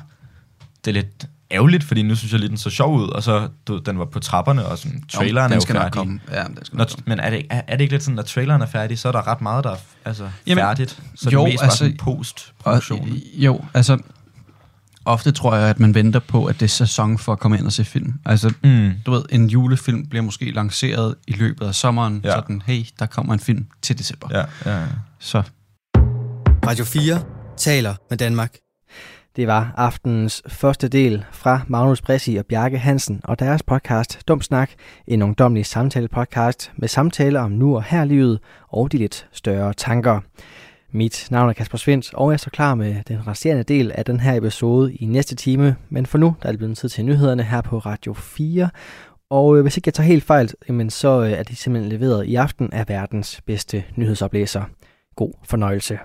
[SPEAKER 8] det er lidt ærgerligt, fordi nu synes jeg lidt, den så sjov ud, og så, du, den var på trapperne, og sådan, traileren
[SPEAKER 9] den
[SPEAKER 8] er jo
[SPEAKER 9] skal
[SPEAKER 8] færdig.
[SPEAKER 9] komme. Ja, den skal
[SPEAKER 8] Når,
[SPEAKER 9] komme.
[SPEAKER 8] men er det, ikke, er, er det ikke lidt sådan, når traileren er færdig, så er der ret meget, der er altså,
[SPEAKER 9] Jamen,
[SPEAKER 8] færdigt? Så
[SPEAKER 9] jo,
[SPEAKER 8] det er mest
[SPEAKER 9] altså-
[SPEAKER 8] bare sådan post-produktion.
[SPEAKER 9] Og, jo, altså... Ofte tror jeg, at man venter på, at det er sæson for at komme ind og se film. Altså,
[SPEAKER 8] Mm.
[SPEAKER 9] du ved, en julefilm bliver måske lanceret i løbet af sommeren.
[SPEAKER 8] Ja.
[SPEAKER 9] Sådan, hey, der kommer en film til december.
[SPEAKER 8] Ja, ja, ja.
[SPEAKER 9] Så
[SPEAKER 10] Radio 4 taler med Danmark.
[SPEAKER 1] Det var aftenens første del fra Magnus Bressi og Bjarke Hansen og deres podcast Dum Snak, en ungdomlig samtale-podcast med samtaler om nu og her livet og de lidt større tanker. Mit navn er Kasper Svendt, og jeg står klar med den resterende del af den her episode i næste time, men for nu der er det blevet tid til nyhederne her på Radio 4, og øh, hvis ikke jeg tager helt fejl, jamen, så øh, er de simpelthen leveret i aften af verdens bedste nyhedsoplæser. God fornøjelse.